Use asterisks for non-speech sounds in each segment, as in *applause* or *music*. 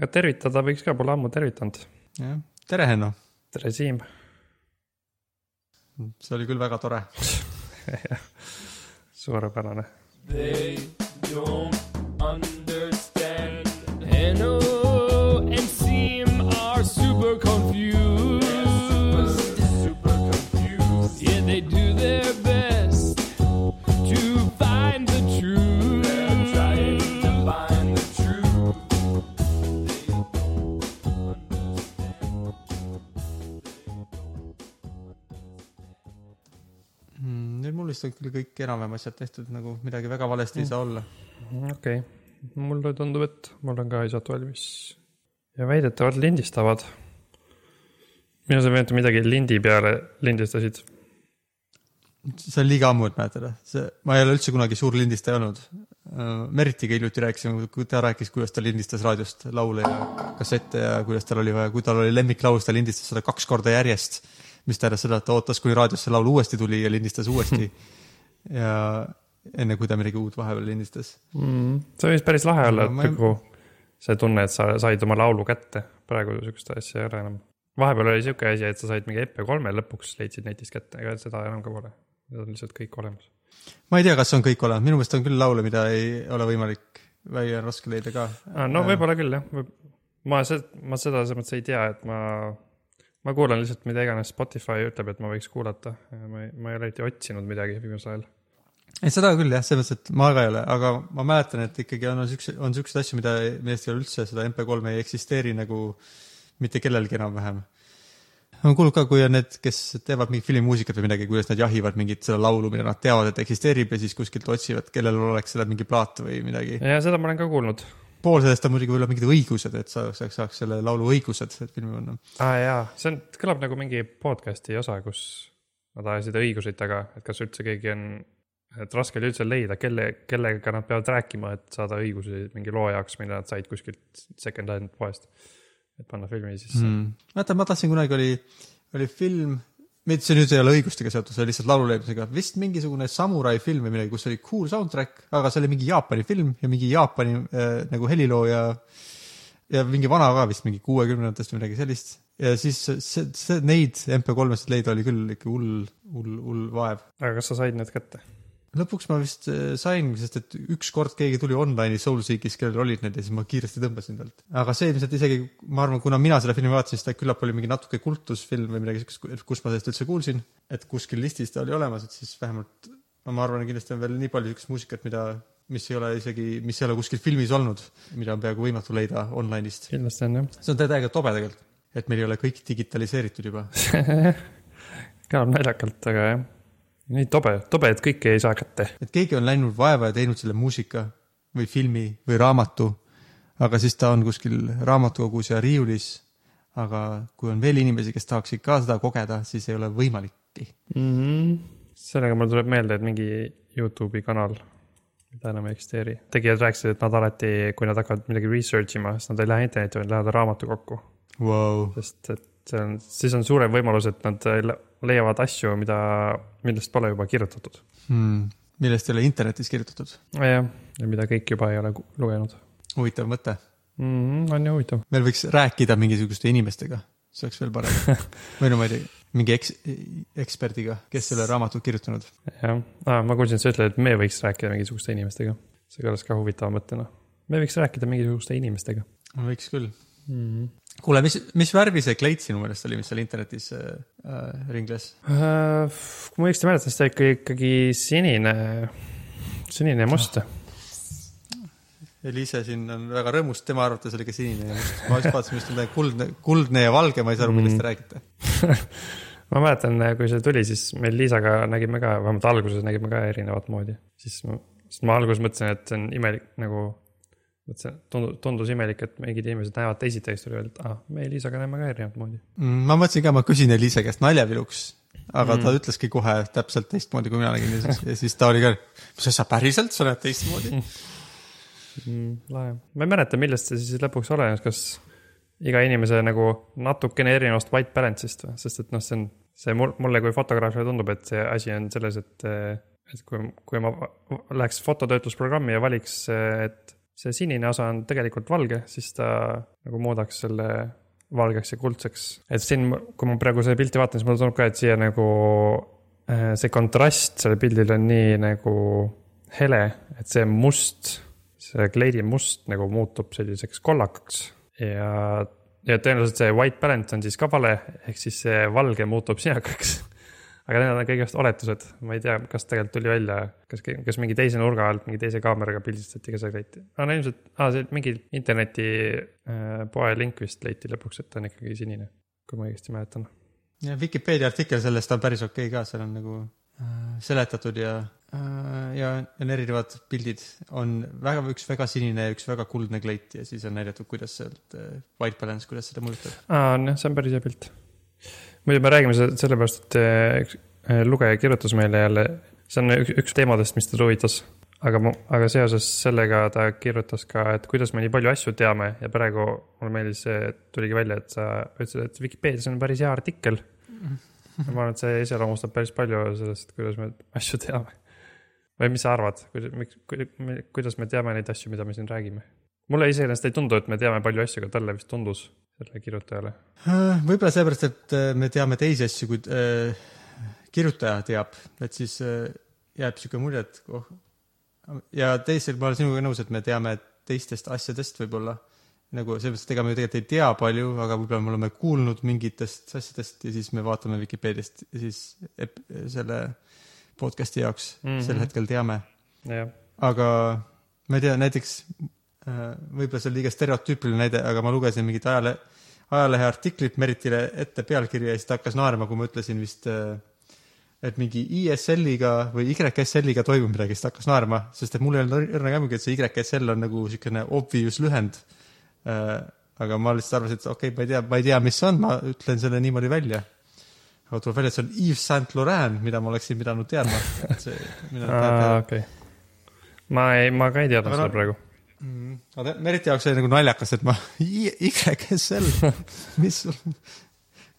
aga tervitada võiks ka, pole ammu tervitanud. jah, tere Henno. tere Siim. see oli küll väga tore *laughs* suurepärane. They don't mm,. vist on küll kõik enam-vähem asjad tehtud, nagu midagi väga valesti ei saa olla. okei okay., mulle tundub, et mul on ka asjad valmis. ja väidetavalt lindistavad. mina sain meelde midagi lindi peale lindistasid. see on liiga ammu, et mäletada, see, ma ei ole üldse kunagi suur lindistaja olnud. Meritiga hiljuti rääkisime, kui ta rääkis, kuidas ta lindistas raadiost laule ja kassette ja kuidas tal oli vaja, kui tal oli lemmiklaul, siis ta lindistas seda kaks korda järjest. Mis tähendas seda, et ta ootas, kuni raadiosse laul uuesti tuli ja lindistas uuesti. *laughs* ja enne kui ta midagi uut vahepeal lindistas. mm,. see võis päris lahe olla, et ma nagu see tunne, et sa said oma laulu kätte. praegu sihukest asja ei ole enam. vahepeal oli sihuke asi, et sa said mingi EP3-e lõpuks leidsid netist kätte, ega seda enam ka pole. Need on lihtsalt kõik olemas. ma ei tea, kas on kõik olemas, minu meelest on küll laule, mida ei ole võimalik või on raske leida ka. Ah, no võib-olla küll jah, ma see, ma seda selles mõttes ei tea, et ma, ma kuulan lihtsalt mida iganes Spotify ütleb, et ma võiks kuulata. ma ei, ma ei ole eriti otsinud midagi viimasel ajal. ei, seda küll jah, selles mõttes, et ma ka ei ole, aga ma mäletan, et ikkagi on siukse, on siukseid asju, mida, millest ei ole üldse seda MP3 ei eksisteeri nagu mitte kellelgi enam-vähem. olen kuulnud ka, kui on need, kes teevad mingit filmimuusikat või midagi, kuidas nad jahivad mingit seda laulu, mida nad teavad, et eksisteerib ja siis kuskilt otsivad, kellel oleks selle mingi plaat või midagi. ja seda ma olen ka kuulnud. Pool sellest on muidugi võib-olla mingid õigused, et sa saaks, saaks selle laulu õigused, filmi panna. aa ah, jaa, see on, kõlab nagu mingi podcast'i osa, kus nad ajasid õiguseid taga, et kas üldse keegi on, et raske oli üldse leida, kelle, kellega nad peavad rääkima, et saada õigusi mingi loo jaoks, mille nad said kuskilt second hand poest. et panna filmi sisse mm.. vaata, ma tahtsin kunagi oli, oli film, mitte see nüüd ei ole õigustega seotud, see oli lihtsalt laululeidmisega, vist mingisugune samurai film või midagi, kus oli cool soundtrack, aga see oli mingi Jaapani film ja mingi Jaapani äh, nagu helilooja ja mingi vana ka vist mingi kuuekümnendatest või midagi sellist. ja siis see, see, neid MP3-st leida oli küll ikka hull, hull, hull vaev. aga kas sa said need kätte? Lõpuks ma vist äh, sain, sest et ükskord keegi tuli online'i Soulseekis, kellel olid need ja siis ma kiiresti tõmbasin talt. aga see ilmselt isegi, ma arvan, kuna mina seda filmi vaatasin, siis ta küllap oli mingi natuke kultusfilm või midagi siukest, kus ma sellest üldse kuulsin. et kuskil listis ta oli olemas, et siis vähemalt ma arvan, kindlasti on veel nii palju siukest muusikat, mida, mis ei ole isegi, mis ei ole kuskil filmis olnud, mida on peaaegu võimatu leida online'ist. kindlasti on jah. see on täiega tobe tegelikult, et meil ei ole kõik digitaliseeritud juba. *laughs* kõlab naljakalt, aga jah. Nii tobe, tobe, et kõike ei saa kätte. et keegi on läinud vaeva ja teinud selle muusika või filmi või raamatu, aga siis ta on kuskil raamatukogus ja riiulis. aga kui on veel inimesi, kes tahaksid ka seda kogeda, siis ei ole võimalikki. mm. -hmm. sellega mul tuleb meelde, et mingi Youtube'i kanal, mida enam ei eksisteeri, tegijad rääkisid, et nad alati, kui nad hakkavad midagi research ima, siis nad ei lähe internetti, vaid lähevad raamatukokku. Wow. sest et see on, siis on suurem võimalus, et nad le- leiavad asju, mida, millest pole juba kirjutatud. Hmm. millest ei ole internetis kirjutatud. jah, ja mida kõik juba ei ole lugenud huvitav mõte. mm. -hmm, on ju huvitav. meil võiks rääkida mingisuguste inimestega, see oleks veel parem. *laughs* või no ma ei tea, mingi eks-, eksperdiga, kes selle raamatu kirjutanud. jah ah,, ma kuulsin, et sa ütled, et me võiks rääkida mingisuguste inimestega. see kõlas ka huvitava mõttena. me võiks rääkida mingisuguste inimestega võiks küll. mm. -hmm. kuule, mis, mis värvi see kleit sinu meelest oli, mis seal internetis äh, äh, ringles? Äh, kui ma õigesti mäletan, siis ta ikka ikkagi sinine, sinine ja must. Eliise siin on väga rõõmus, tema arvates oli ka sinine ja must. ma just vaatasin, just midagi kuldne, kuldne ja valge, ma ei saa aru, millest te räägite. *laughs* ma mäletan, kui see tuli, siis meil Liisaga nägime ka, vähemalt alguses nägime ka erinevat moodi. siis ma, sest ma alguses mõtlesin, et see on imelik nagu, mõtlesin, tundus, tundus imelik, et mingid inimesed näevad teisiti ja siis tuli öelda, et ah, me Liisaga näeme ka erinevat moodi. Mm, ma mõtlesin ka, ma küsin Eliise käest naljaviluks, aga mm. ta ütleski kohe täpselt teistmoodi, kui mina nägin *laughs* ja siis, ja ta oli ka, mis asja, päriselt, sa näed teistmoodi? mm,. lahe, ma ei mäleta, millest see siis lõpuks olenes, kas iga inimese nagu natukene erinevast white balance'ist või, sest et noh, see on, see mul- mulle kui fotograafile tundub, et see asi on selles, et, et kui, kui ma läheks fototöötlusprogrammi ja valiks, et see sinine osa on tegelikult valge, siis ta nagu muudaks selle valgeks ja kuldseks. et siin, kui ma praegu seda pilti vaatan, siis mulle tundub ka, et siia nagu äh, see kontrast sellel pildil on nii nagu hele, et see must, see kleidi must nagu muutub selliseks kollakaks ja, ja tõenäoliselt see white balance on siis ka vale, ehk siis see valge muutub sinakaks. *laughs* aga need on kõigest oletused, ma ei tea, kas tegelikult tuli välja, kas, kas mingi teise nurga alt mingi teise kaameraga pildistati ka see kleiti. aa, no ilmselt, aa, see mingi interneti äh, poe link vist leiti lõpuks, et ta on ikkagi sinine, kui ma õigesti mäletan. ja Vikipeedia artikkel sellest on päris okei ka, seal on nagu äh, seletatud ja äh, ja on erinevad pildid, on väga, üks väga sinine ja üks väga kuldne kleit ja siis on näidatud, kuidas sealt äh, white balance, kuidas seda mõjutab. aa, jah, see on päris hea pilt. Muidu me räägime se- sellepärast, et üks äh, lugeja kirjutas meile jälle, see on üks, üks teemadest, mis teda huvitas. aga aga seoses sellega ta kirjutas ka, et kuidas me nii palju asju teame ja praegu mulle meeldis tuligi välja, et sa ütlesid, et Vikipeedias on päris hea artikkel. ma arvan, et see iseloomustab päris palju sellest, kuidas me asju teame. või mis sa arvad, miks, kuidas me teame neid asju, mida me siin räägime? mulle iseenesest ei tundu, et me teame palju asju, aga talle vist tundus, sellele kirjutajale. Äh, võib-olla seepärast, et äh, me teame teisi asju, kui äh, kirjutaja teab, et siis äh, jääb sihuke mulje, et oh. ja teisel, ma olen sinuga nõus, et me teame teistest asjadest võib-olla nagu seepärast, et ega me tegelikult ei tea palju, aga võib-olla me oleme kuulnud mingitest asjadest ja siis me vaatame Vikipeediast ja siis selle podcast'i jaoks mm. -hmm. sel hetkel teame. jah, aga ma ei tea, näiteks võib-olla see on liiga stereotüüpiline näide, aga ma lugesin mingit ajale, ajalehe artiklit Meritile ette pealkirja ja siis ta hakkas naerma, kui ma ütlesin vist, et mingi ISL-iga või YSL-iga toimub midagi, siis ta hakkas naerma, sest et mul ei olnud õrna aimugi, et see YSL on nagu niisugune obvious lühend. aga ma lihtsalt arvasin, et okei okay,, ma ei tea, ma ei tea, mis see on, ma ütlen selle niimoodi välja. aga tuleb välja, et see on Yves Saint Laurent, mida ma oleksin pidanud teadma. see, mina *laughs* okei. ma ei, ma ka ei teadnud seda praegu. mm.. aga Meriti jaoks oli nagu naljakas, et ma, YSL, mis sul,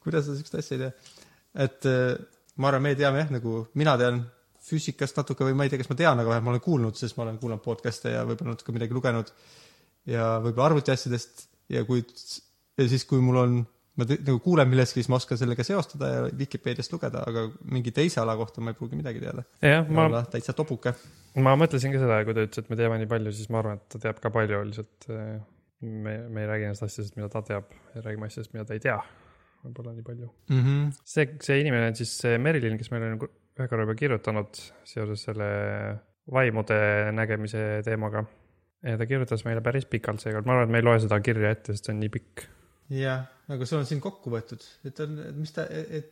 kuidas sa siukest asja ei tea. et äh, ma arvan, me teame jah, nagu mina tean füüsikast natuke või ma ei tea, kas ma tean, aga vähemalt ma olen kuulnud, sest ma olen kuulanud podcast'e ja võib-olla natuke midagi lugenud. ja võib-olla arvutiasjadest ja kui, ja siis, kui mul on, ma nagu kuulen millestki, siis ma oskan sellega seostada ja Vikipeediast lugeda, aga mingi teise ala kohta ma ei pruugi midagi teada. ma, olla täitsa tobuke. ma mõtlesin ka seda, kui ta ütles, et me teame nii palju, siis ma arvan, et ta teab ka palju, lihtsalt äh, me, me ei räägi nendest asjadest, mida ta teab, räägime asjadest, mida ta ei tea. võib-olla nii palju. Mm -hmm. see, see inimene on siis Merilin, kes meile on ühe korra juba kirjutanud seoses selle vaimude nägemise teemaga. ja ta kirjutas meile päris pikalt seekord, ma arvan, et me ei loe seda kirja ette, sest see on nii pikk. jah, aga sul on siin kokku võetud, et on, mis ta, et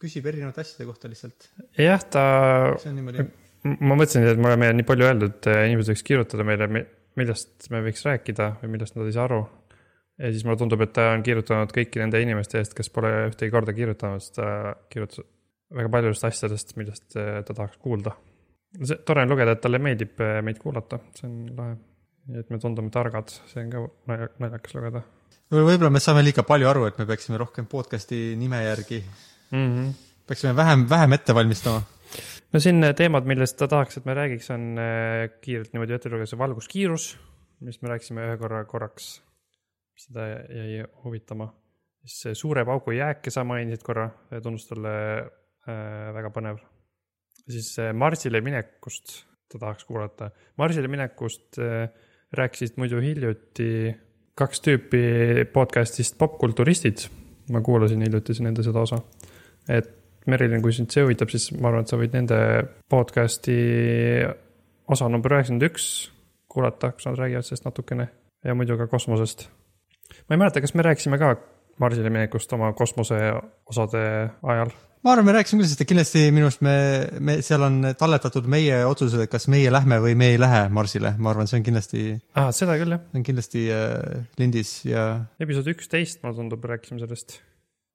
küsib erinevate asjade kohta lihtsalt, jah, ta see on niimoodi. Ma mõtlesin, et me oleme nii palju öeldud, et inimesed võiks kirjutada meile, millest me võiks rääkida või millest nad ei saa aru. ja siis mulle tundub, et ta on kirjutanud kõiki nende inimeste eest, kes pole ühtegi korda kirjutanud, sest ta kirjutas väga paljudest asjadest, millest äh, ta tahaks kuulda. see tore on lugeda, et talle meeldib äh, meid kuulata, see on lahe. nii et me tundume targad, see on ka nalja- naljakas lugeda võib-olla me saame liiga palju aru, et me peaksime rohkem podcast'i nime järgi, mm. -hmm. peaksime vähem, vähem ette valmistama. no siin äh, teemad, millest ta tahaks, et me räägiks, on äh, kiirelt niimoodi ette lugeda, see valguskiirus, millest me rääkisime ühe korra korraks. seda jäi huvitama. siis see suure paugu jääke sa mainisid korra, tundus talle äh, väga põnev. siis äh, Marsile minekust ta tahaks kuulata. Marsile minekust äh, rääkisid muidu hiljuti kaks tüüpi podcast'ist Popkulturistid. ma kuulasin hiljuti nende seda osa. et Merilin, kui sind see huvitab, siis ma arvan, et sa võid nende podcast'i osa number üheksakümmend üks kuulata, kus nad räägivad sellest natukene ja muidu ka kosmosest. ma ei mäleta, kas me rääkisime ka Marsile minekust oma kosmose osade ajal. ma arvan, me rääkisime küll, sest kindlasti minu arust me, me, seal on talletatud meie otsused, kas meie lähme või me ei lähe Marsile, ma arvan, see on kindlasti, aa, seda küll jah, on kindlasti äh, lindis ja episood üksteist, mulle tundub, rääkisime sellest.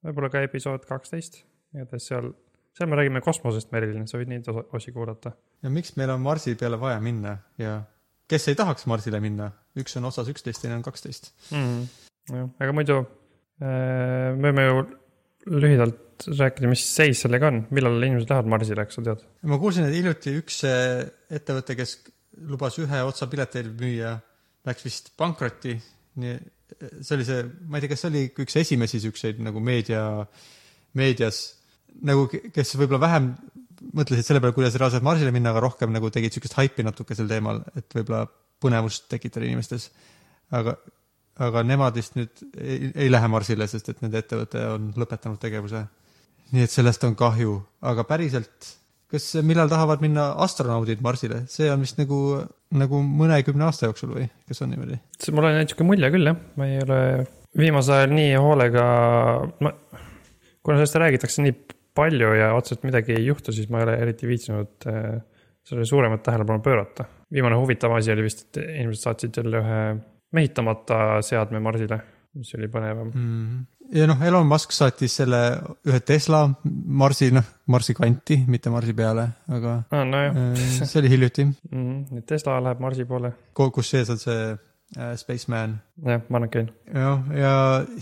võib-olla ka episood kaksteist, igatahes seal, seal me räägime kosmosest, Merilin, sa võid neid osi kuulata. ja miks meil on Marsi peale vaja minna ja kes ei tahaks Marsile minna, üks on otsas üksteist, teine on kaksteist. mm.. jah, aga muidu me võime ju lühidalt rääkida, mis seis sellega on, millal inimesed lähevad Marsile, kas sa tead? ma kuulsin, et hiljuti üks äh, ettevõte, kes lubas ühe otsa pileteid müüa läks vist pankrotti. nii, see oli see, ma ei tea, kas see oli üks esimesi siukseid nagu meedia, meedias nagu, kes võib-olla vähem mõtlesid selle peale, kuidas reaalselt Marsile minna, aga rohkem nagu tegid siukest haipi natuke sel teemal, et võib-olla põnevust tekitada inimestes. aga, aga nemad vist nüüd ei, ei lähe Marsile, sest et nende ettevõte on lõpetanud tegevuse. nii et sellest on kahju, aga päriselt, kas, millal tahavad minna astronaudid Marsile, see on vist nagu, nagu mõnekümne aasta jooksul või, kas on niimoodi? mul on niisugune mulje küll jah, ma ei ole viimasel ajal nii hoolega, ma, kuna sellest räägitakse nii palju ja otseselt midagi ei juhtu, siis ma ei ole eriti viitsinud äh, sellele suuremat tähelepanu pöörata. viimane huvitav asi oli vist, et inimesed saatsid jälle ühe mehitamata seadme Marsile, mis oli põnevam. mm.. ja noh, Elon Musk saatis selle ühe Tesla Marsi, noh, Marsi kanti, mitte Marsi peale, aga aa, nojah, *laughs* äh, see oli hiljuti, nii Tesla läheb Marsi poole, kus sees on see äh, Spaceman. jah, Mannequin. jah, ja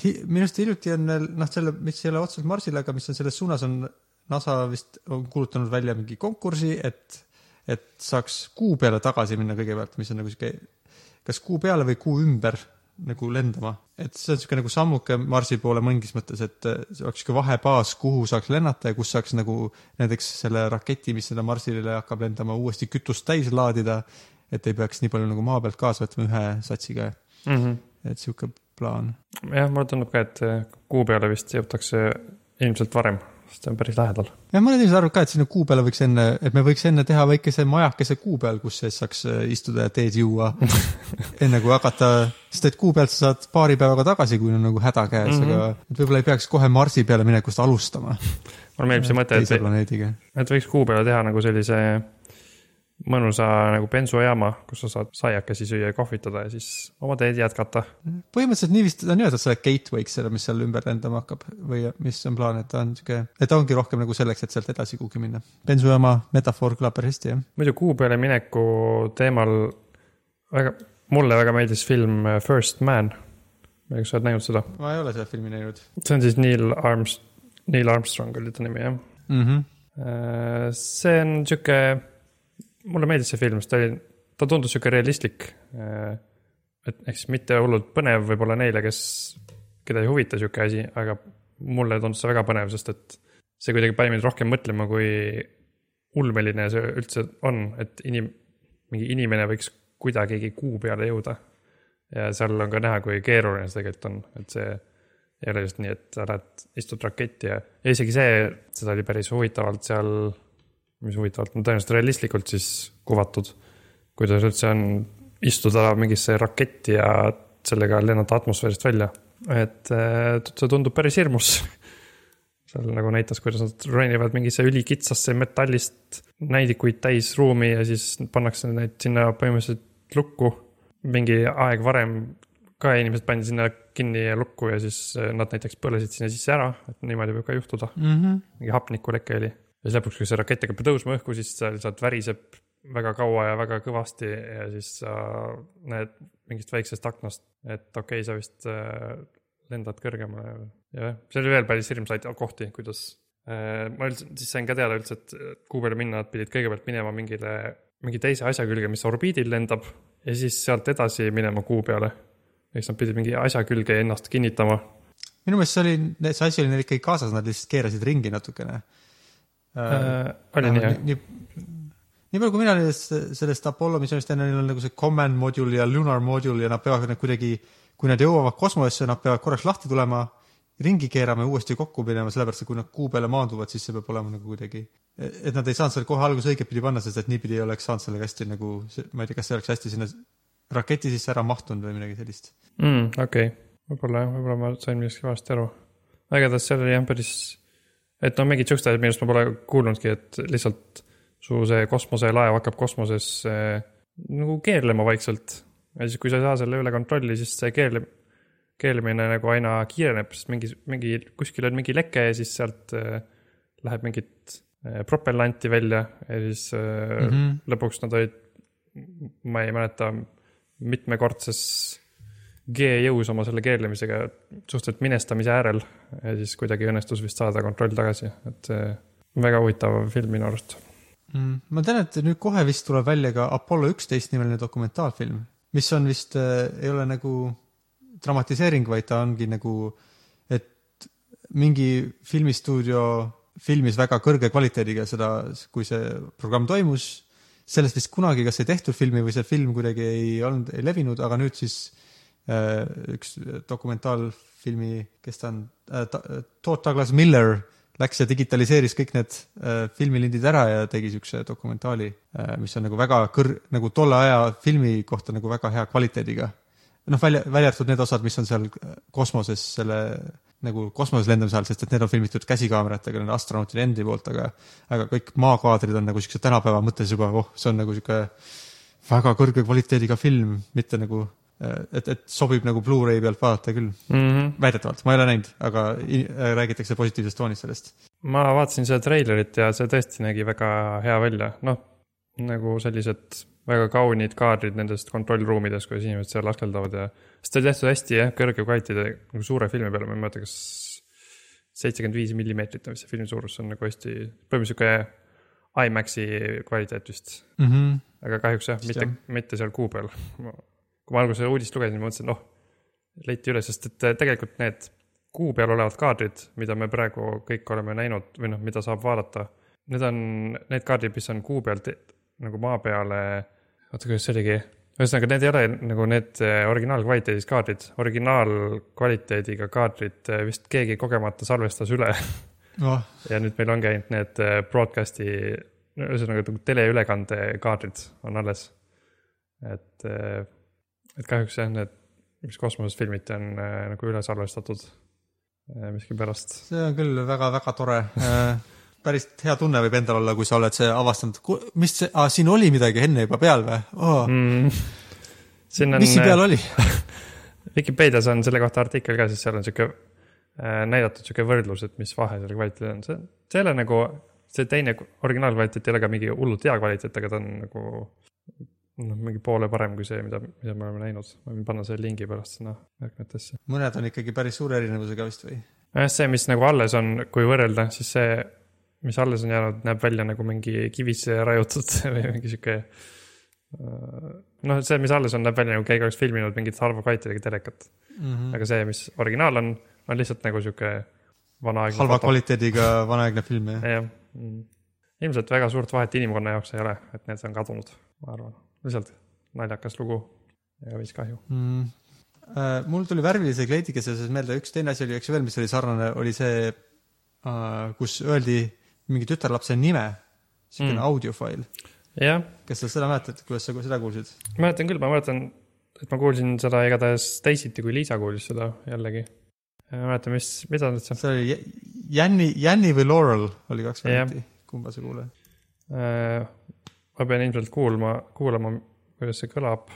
hi- minu arust hiljuti on veel noh, selle, mis ei ole otseselt Marsile, aga mis on selles suunas, on NASA vist on kuulutanud välja mingi konkursi, et, et saaks kuu peale tagasi minna kõigepealt, mis on nagu sihuke, kas kuu peale või kuu ümber nagu lendama. et see on sihuke nagu sammuke Marsi poole mingis mõttes, et see oleks sihuke vahebaas, kuhu saaks lennata ja kus saaks nagu näiteks selle raketi, mis sinna Marsile hakkab lendama, uuesti kütust täis laadida. et ei peaks nii palju nagu maa pealt kaasa võtma ühe satsiga, Mm -hmm. et sihuke plaan jah, mulle tundub ka, et kuu peale vist jõutakse ilmselt varem, see on päris lähedal. jah, mõned inimesed arvavad ka, et sinna kuu peale võiks enne, et me võiks enne teha väikese majakese kuu peal, kus sees saaks äh, istuda ja teed juua. *laughs* enne kui hakata, sest et kuu pealt sa saad paari päevaga tagasi, kui on nagu häda käes mm, Mhm. -hmm. aga et võib-olla ei peaks kohe Marsi peale minekust alustama. mulle meeldib see mõte, et, et võiks kuu peale teha nagu sellise mõnusa nagu bensujaama, kus sa saad saiakesi süüa ja kohvitada ja siis oma teed jätkata. põhimõtteliselt nii vist on nimetatud selle gateway'ks, selle, mis seal ümber lendama hakkab või mis on plaan, et ta on sihuke, et ta ongi rohkem nagu selleks, et sealt edasi kuhugi minna. bensujaama metafoor kõlab päris hästi, jah. muidu kuu peale mineku teemal väga, mulle väga meeldis film First Man. ma ei tea, kas sa oled näinud seda? ma ei ole seda filmi näinud see on siis Neil Arms-, Neil Armstrong oli ta nimi jah. mm. -hmm. see on sihuke, mulle meeldis see film, sest ta oli, ta tundus sihuke realistlik. et ehk siis mitte hullult põnev võib-olla neile, kes, keda ei huvita sihuke asi, aga mulle tundus see väga põnev, sest et see kuidagi pani mind rohkem mõtlema, kui ulmeline see üldse on, et inim-, mingi inimene võiks kuidagigi kuu peale jõuda. ja seal on ka näha, kui keeruline see tegelikult on, et see ei ole just nii, et sa lähed, istud raketti ja, ja isegi see, seda oli päris huvitavalt seal, mis huvitavalt, no tõenäoliselt realistlikult siis kuvatud. kuidas üldse on istuda mingisse raketti ja sellega lennata atmosfäärist välja, et äh, see tundub päris hirmus. *laughs* seal nagu näitas, kuidas nad ronivad mingisse ülikitsasse metallist näidikuid täis ruumi ja siis pannakse neid sinna põhimõtteliselt lukku. mingi aeg varem ka inimesed pandi sinna kinni ja lukku ja siis äh, nad näiteks põlesid sinna sisse ära, et niimoodi võib ka juhtuda. Mm -hmm. mingi hapnikuleke oli. Ja siis lõpuks, kui see rakett hakkab tõusma õhku, siis seal sealt väriseb väga kaua ja väga kõvasti ja siis sa näed mingist väiksest aknast, et okei okay,, sa vist äh, lendad kõrgemale ja jah, see oli veel päris hirmsaid kohti, kuidas äh, ma üldse, siis sain ka teada üldse, et kuu peale minna nad pidid kõigepealt minema mingile, mingi teise asja külge, mis orbiidil lendab ja siis sealt edasi minema kuu peale. eks nad pidid mingi asja külge ennast kinnitama. minu meelest see oli, see asi oli neil ikkagi kaasas, nad lihtsalt keerasid ringi natukene Äh, oli nii jah? nii, nii palju, kui mina nendest, sellest Apollo missioonist tean, neil on nagu see command module ja lunar module ja nad peavad need kuidagi, kui nad jõuavad kosmosesse, nad peavad korraks lahti tulema, ringi keerama ja uuesti kokku minema, sellepärast et kui nad kuu peale maanduvad, siis see peab olema nagu kuidagi, et nad ei saanud selle kohe alguses õigetpidi panna, sest et niipidi ei oleks saanud sellega hästi nagu, ma ei tea, kas see oleks hästi sinna raketi sisse ära mahtunud või midagi sellist. mm,. okei okay., võib-olla jah, võib-olla ma sain millestki valesti aru. igatahes seal oli jah päris, et no mingid siuksed asjad, millest ma pole kuulnudki, et lihtsalt su see kosmoselaev hakkab kosmoses äh, nagu keerlema vaikselt. ja siis, kui sa ei saa selle üle kontrolli, siis see keerle-, keerlemine nagu aina kiireneb, sest mingi, mingi, kuskil on mingi leke ja siis sealt äh, läheb mingit äh, propellanti välja ja siis mm. -hmm. lõpuks nad olid, ma ei mäleta, mitmekordses G-jõus oma selle keerlemisega suhteliselt minestamise äärel ja siis kuidagi õnnestus vist saada kontroll tagasi, et väga huvitav film minu arust. mm.. ma tean, et nüüd kohe vist tuleb välja ka Apollo üksteist nimeline dokumentaalfilm, mis on vist äh,, ei ole nagu dramatiseering, vaid ta ongi nagu, et mingi filmistuudio filmis väga kõrge kvaliteediga seda, kui see programm toimus. sellest vist kunagi kas ei tehtud filmi või see film kuidagi ei olnud, ei levinud, aga nüüd siis äh, üks dokumentaalfilmi, kes ta on äh,, Todd Douglas Miller läks ja digitaliseeris kõik need äh, filmilindid ära ja tegi siukse dokumentaali äh,, mis on nagu väga kõr-, nagu tolle aja filmi kohta nagu väga hea kvaliteediga. noh, välja, välja arvatud need osad, mis on seal kosmoses selle nagu kosmoses lendamise ajal, sest et need on filmitud käsikaameratega nende astronautide endi poolt, aga aga kõik maakaadrid on nagu siukse tänapäeva mõttes juba, oh, see on nagu sihuke väga kõrge kvaliteediga film, mitte nagu et, et sobib nagu Blu-ray pealt vaadata küll, mm. -hmm. väidetavalt, ma ei ole näinud, aga i- räägitakse positiivsest toonist sellest. ma vaatasin seda treilerit ja see tõesti nägi väga hea välja, noh nagu sellised väga kaunid kaadrid nendest kontrollruumidest, kuidas inimesed seal askeldavad ja. sest ta oli tehtud hästi jah, kõrge kvaliteedi nagu suure filmi peale, ma ei mäleta, kas seitsekümmend viis millimeetrit on vist see filmi suurus, see on nagu hästi, põhimõtteliselt sihuke IMAX-i kvaliteet vist. mm. -hmm. aga kahjuks jah, mitte mitte seal kuu peal. Kui ma alguses uudist lugesin, mõtlesin, noh, leiti üles, sest et äh, tegelikult need kuu peal olevad kaadrid, mida me praegu kõik oleme näinud või noh, mida saab vaadata, need on need kaardid, mis on kuu pealt nagu maa peale, oota, kuidas see oligi, ühesõnaga, need ei ole nagu need äh, originaalkvaliteedis kaardid, originaalkvaliteediga kaardid äh, vist keegi kogemata salvestas üle. Oh, ja nüüd meil ongi ainult need broadcast'i, ühesõnaga nagu teleülekande kaardrid on alles. et, et kahjuks jah, need, mis kosmoses filmiti, on äh, nagu üle salvestatud äh, miskipärast. see on küll väga-väga tore. *laughs* päris hea tunne võib endal olla, kui sa oled see avastanud, mis see ah,, siin oli midagi enne juba peal või oh,? Mm. on mis siin peal oli? *laughs* Vikipeedias on selle kohta artikkel ka, siis seal on sihuke äh, näidatud sihuke võrdlus, et mis vahe selle kvaliteedil on, see, see ei ole nagu, see teine originaalkvaliteet ei ole ka mingi hullult hea kvaliteet, aga ta on nagu noh, mingi poole parem kui see, mida, mida me oleme näinud. ma võin panna selle lingi pärast sinna märkmetesse. mõned on ikkagi päris suure erinevusega vist või? jah, see, mis nagu alles on, kui võrrelda, siis see, mis alles on jäänud, näeb välja nagu mingi kivisse raiutud *laughs* või mingi sihuke. noh, see, mis alles on, näeb välja nagu keegi oleks filminud mingit halva kvaliteediga telekat mm -hmm. aga see, mis originaal on, on lihtsalt nagu sihuke vanaaegne. halva. kvaliteediga *laughs* vanaaegne film jah? jah, ilmselt väga suurt vahet inimkonna jaoks ei ole, et need on kadunud, ma arvan, lihtsalt naljakas lugu ja veits kahju. mm.. Uh, mul tuli värvilise kleidiga seoses meelde üks teine asi oli, eks ju veel, mis oli sarnane, oli see uh,, kus öeldi mingi tütarlapse nime, siukene Mm. audiofail. jah, kas sa seda mäletad, kuidas sa seda kuulsid? mäletan küll, ma mäletan, et ma kuulsin seda igatahes teisiti, kui Liisa kuulis seda jällegi. ma ei mäleta, mis, mida nüüd see see oli Jänni, Jänni või Laurel oli kaks varianti, kumba sa kuuled? äh,. Ma pean ilmselt kuulma, kuulama, kuidas see kõlab.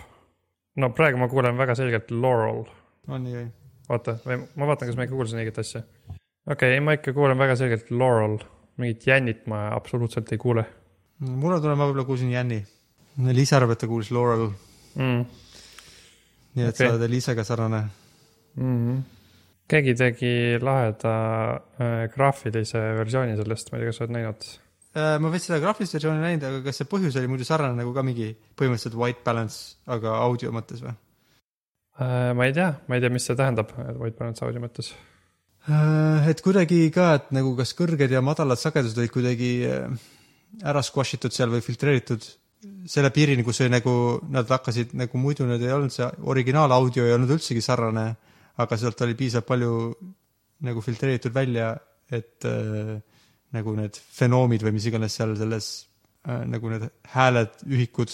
no praegu ma kuulen väga selgelt Laurel on nii või? oota, või ma vaatan, kas ma ikka kuulsin õiget asja. okei okay,, ei ma ikka kuulen väga selgelt Laurel, mingit jännit ma absoluutselt ei kuule mulle tuleb, ma võib-olla kuulsin Jänni. Liisa arvab, et ta kuulis Laurel, mm.. nii et Okei. sa oled Liisaga sarnane. Mm -hmm. keegi tegi laheda äh, graafilise versiooni sellest, ma ei tea, kas sa oled näinud. Äh, ma vist seda graafilist versiooni näinud, aga kas see põhjus oli muidu sarnane nagu ka mingi põhimõtteliselt white balance, aga audio mõttes või? Äh, ma ei tea, ma ei tea, mis see tähendab White Balance audio mõttes. Äh, et kuidagi ka, et nagu kas kõrged ja madalad sagedused olid kuidagi ära squash itud seal või filtreeritud selle piirini, kus oli nagu, nad hakkasid nagu muidu need ei olnud, see originaalaudio ei olnud üldsegi sarnane, aga sealt oli piisavalt palju nagu filtreeritud välja, et äh, nagu need fenoomid või mis iganes seal selles äh, nagu need hääled, ühikud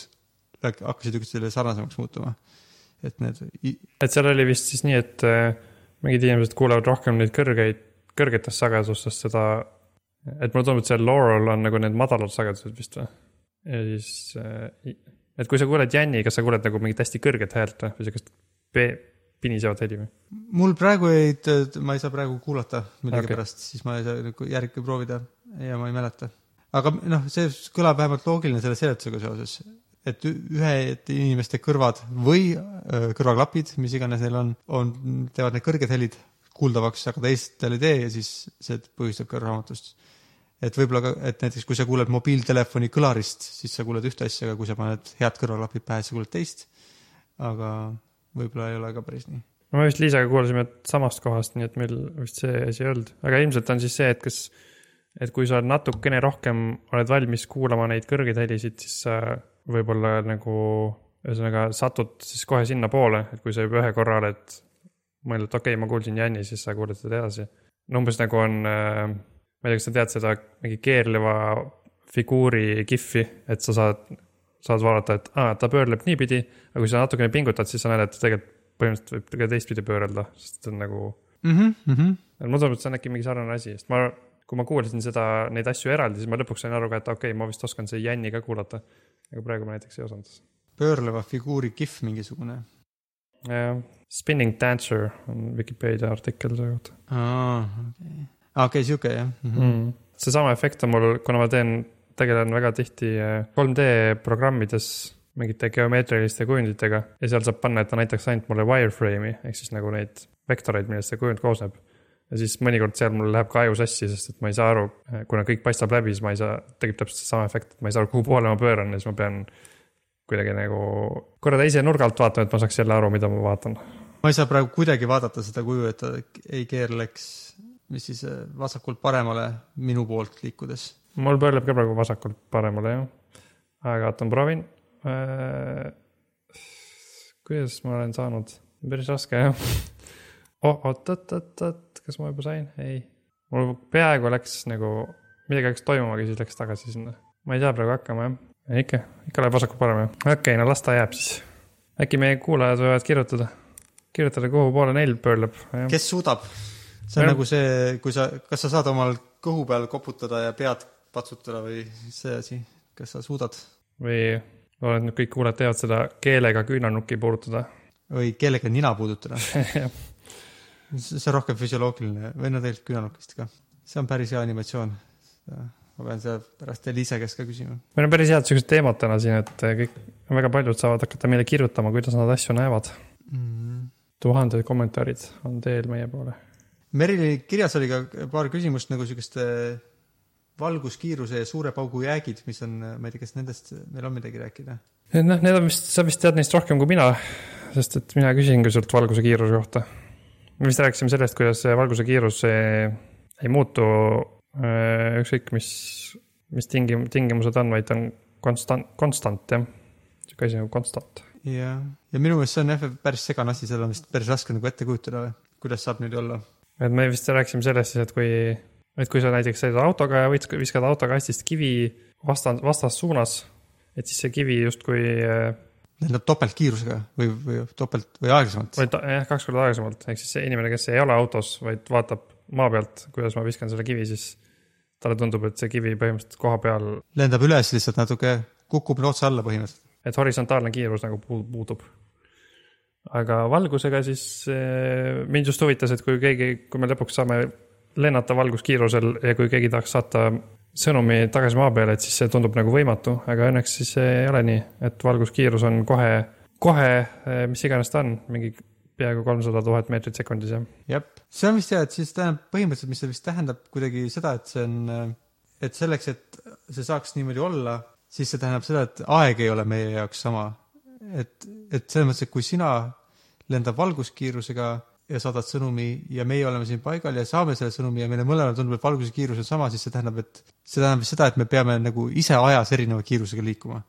hakkasid üksteisele sarnasemaks muutuma. et need et seal oli vist siis nii, et äh, mingid inimesed kuulevad rohkem neid kõrgeid, kõrgetest sagedustest seda, et mulle tundub, et see Laurel on nagu need madalad sagedused vist või? ja siis, et kui sa kuuled Jänni, kas sa kuuled nagu mingit hästi kõrget häält või, või siukest pinisevat heli või? mul praegu ei, ma ei saa praegu kuulata millegipärast okay., siis ma ei saa nagu järgi proovida ja ma ei mäleta. aga noh, see kõlab vähemalt loogiline selle seletusega seoses, et ühed inimeste kõrvad või kõrvaklapid, mis iganes neil on, on, teevad need kõrged helid kuuldavaks, aga teistel ei tee ja siis see põhjustab kõrvahämatust. et võib-olla ka, et näiteks kui sa kuuled mobiiltelefoni kõlarist, siis sa kuuled ühte asja, aga kui sa paned head kõrvaklapid pähe, sa kuuled teist. aga võib-olla ei ole ka päris nii. no me vist Liisaga kuulasime samast kohast, nii et meil vist see asi ei olnud, aga ilmselt on siis see, et kas, et kui sa natukene rohkem oled valmis kuulama neid kõrgeid helisid, siis sa võib-olla nagu ühesõnaga satud siis kohe sinnapoole, et kui sa juba ühe korra oled mõelnud, et okei okay,, ma kuulsin Janni, siis sa kuulad seda edasi. no umbes nagu on, ma ei tea, kas sa tead seda mingi keerleva figuuri kihvi, et sa saad, saad vaadata, et aa, ta pöörleb niipidi, aga kui sa natukene pingutad, siis sa näed, et tegelikult põhimõtteliselt võib ka teistpidi pöörelda, sest see on nagu, mm. -hmm. mulle tundub, et see on äkki mingi sarnane asi, sest ma, kui ma kuulasin seda, neid asju eraldi, siis ma lõpuks sain aru ka, et okei okay,, ma vist oskan seda Janni ka kuulata. aga praegu ma näiteks ei osanud. pöörleva figuuri kihv mingisugune. jah, Spinning Dancer on Vikipeedia artikkel selle kohta aa, okei, okei, sihuke jah mm. -hmm. mm.. seesama efekt on mul, kuna ma teen, tegelen väga tihti eh, 3D programmides mingite geomeetriliste kujunditega ja seal saab panna, et ta näitaks ainult mulle wireframe'i ehk siis nagu neid vektoreid, millest see kujund koosneb. ja siis mõnikord seal mul läheb ka aju sassi, sest et ma ei saa aru, kuna kõik paistab läbi, siis ma ei saa, tekib täpselt seesama efekt, et ma ei saa aru, kuhu poole ma pööran ja siis ma pean kuidagi nagu korra teise nurga alt vaatama, et ma saaks jälle aru, mida ma vaatan. ma ei saa praegu kuidagi vaadata seda kuju, et ta ei keerleks, mis siis eh, vasakult paremale minu poolt liikudes. Mul pöörleb ka praegu vasakult paremale jah, aga oota, ma proovin äh,. kuidas ma olen saanud, päris raske jah *laughs* oh,. oot, oot, oot, oot, kas ma juba sain, ei, mul peaaegu läks nagu, midagi hakkas toimuma, aga siis läks tagasi sinna. ma ei saa praegu hakkama jah, ikka, ikka läheb vasakult parem jah, okei okay,, no las ta jääb siis. äkki meie kuulajad võivad kirjutada, kirjutada, kuhu poole neil pöörleb, kes suudab? see on Jah. nagu see, kui sa, kas sa saad omal kõhu peal koputada ja pead patsutada või see asi, kas sa suudad? või loodan, et nüüd kõik kuulajad teevad seda keelega küünarnukki puudutada või kellega nina puudutada? *laughs* see on rohkem füsioloogiline või no tegelikult küünarnukist ka. see on päris hea animatsioon. ma pean seda pärast Eliise käest ka küsima. meil on päris head siuksed teemad täna siin, et kõik, väga paljud saavad hakata meile kirjutama, kuidas nad asju näevad. Mm. tuhanded kommentaarid on teel meie poole. Merili kirjas oli ka paar küsimust nagu siukeste valguskiiruse ja suure paugu jäägid, mis on, ma ei tea, kas nendest meil on midagi rääkida? noh, need on vist, sa vist tead neist rohkem kui mina, sest et mina küsisingi sult valguse kiiruse kohta. me vist rääkisime sellest, kuidas valguse kiirus ei muutu eh, ükskõik mis, mis tingim-, tingimused on, vaid on konstant, konstant jah. sihuke asi nagu konstant. jah, ja minu meelest see on jah päris segane asi, seda on vist päris raske nagu ette kujutada, kuidas saab niimoodi olla. et me vist rääkisime sellest siis, et kui, et kui sa näiteks sõidad autoga ja võid, viskad autokastist kivi vastand, vastassuunas, et siis see kivi justkui eh, lendab topeltkiirusega või, või topelt või aeglasemalt. või ta- jah, kaks korda aeglasemalt, ehk siis see inimene, kes ei ole autos, vaid vaatab maa pealt, kuidas ma viskan selle kivi, siis talle tundub, et see kivi põhimõtteliselt koha peal, lendab üles lihtsalt natuke, kukub otse alla põhimõtteliselt. et horisontaalne kiirus nagu puu- puudub. aga valgusega siis eh, mind just huvitas, et kui keegi, kui me lõpuks saame lennata valguskiirusel ja kui keegi tahaks saata sõnumi tagasi maa peale, et siis see tundub nagu võimatu, aga õnneks siis ei ole nii, et valguskiirus on kohe, kohe, mis iganes ta on, mingi peaaegu kolmsada tuhat meetrit sekundis jah. jah, see on vist hea, et siis tähendab põhimõtteliselt, mis see vist tähendab kuidagi seda, et see on, et selleks, et see saaks niimoodi olla, siis see tähendab seda, et aeg ei ole meie jaoks sama. et, et selles mõttes, et kui sina lendad valguskiirusega ja saadad sõnumi ja meie oleme siin paigal ja saame selle sõnumi ja meile mõlemale tundub, et valguse kiirus on sama, siis see tähendab, et see tähendab seda, et me peame nagu ise ajas erineva kiirusega liikuma.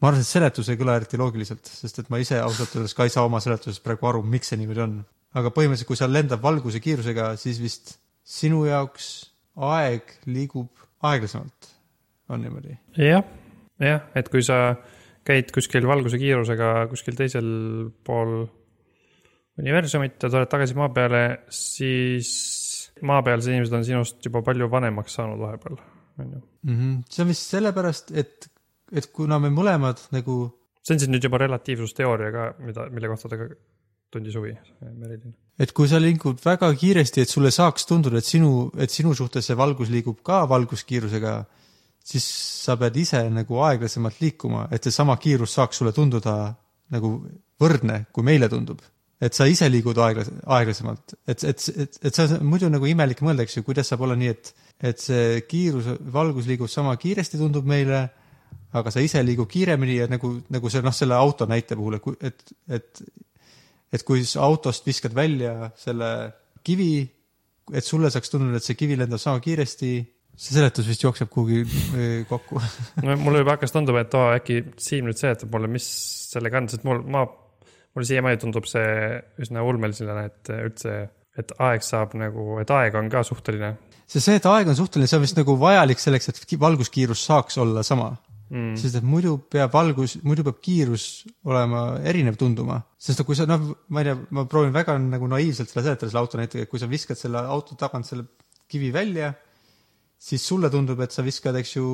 ma arvan, et seletus ei kõla eriti loogiliselt, sest et ma ise ausalt öeldes ka ei saa oma seletusest praegu aru, miks see niimoodi on. aga põhimõtteliselt, kui sa lendad valguse kiirusega, siis vist sinu jaoks aeg liigub aeglasemalt, on niimoodi. jah, jah, et kui sa käid kuskil valguse kiirusega kuskil teisel pool universumit ja tuled tagasi maa peale, siis maapealsed inimesed on sinust juba palju vanemaks saanud vahepeal, on ju. -hmm. see on vist sellepärast, et, et kuna me mõlemad nagu see on siis nüüd juba relatiivsusteooria ka, mida, mille kohta ta ka tundis huvi, Merilin. et kui sa liigud väga kiiresti, et sulle saaks tunduda, et sinu, et sinu suhtes see valgus liigub ka valguskiirusega, siis sa pead ise nagu aeglasemalt liikuma, et seesama kiirus saaks sulle tunduda nagu võrdne, kui meile tundub. Et sa ise liigud aeglas-, aeglasemalt, et, et, et, et see on muidu nagu imelik mõelda, eks ju, kuidas saab olla nii, et, et see kiirus, valgus liigub sama kiiresti, tundub meile, aga sa ise liigub kiiremini ja nagu, nagu see noh, selle auto näite puhul, et, et, et et kui sa autost viskad välja selle kivi, et sulle saaks tunduda, et see kivi lendab sama kiiresti, see seletus vist jookseb kuhugi eh, kokku. *laughs* mulle juba hakkas tunduma, et oo, äkki Siim nüüd seletab mulle, mis sellega on, sest mul, ma, mulle siiamaani tundub see üsna ulmelisena, et üldse, et aeg saab nagu, et aeg on ka suhteline see, see, et aeg on suhteline, see on vist nagu vajalik selleks, et ki- valguskiirus saaks olla sama mm.. sest et muidu peab valgus, muidu peab kiirus olema erinev tunduma, sest et kui sa noh, ma ei tea, ma proovin väga nagu naiivselt selle seletada selle auto näitega, et kui sa viskad selle auto tagant selle kivi välja, siis sulle tundub, et sa viskad, eks ju,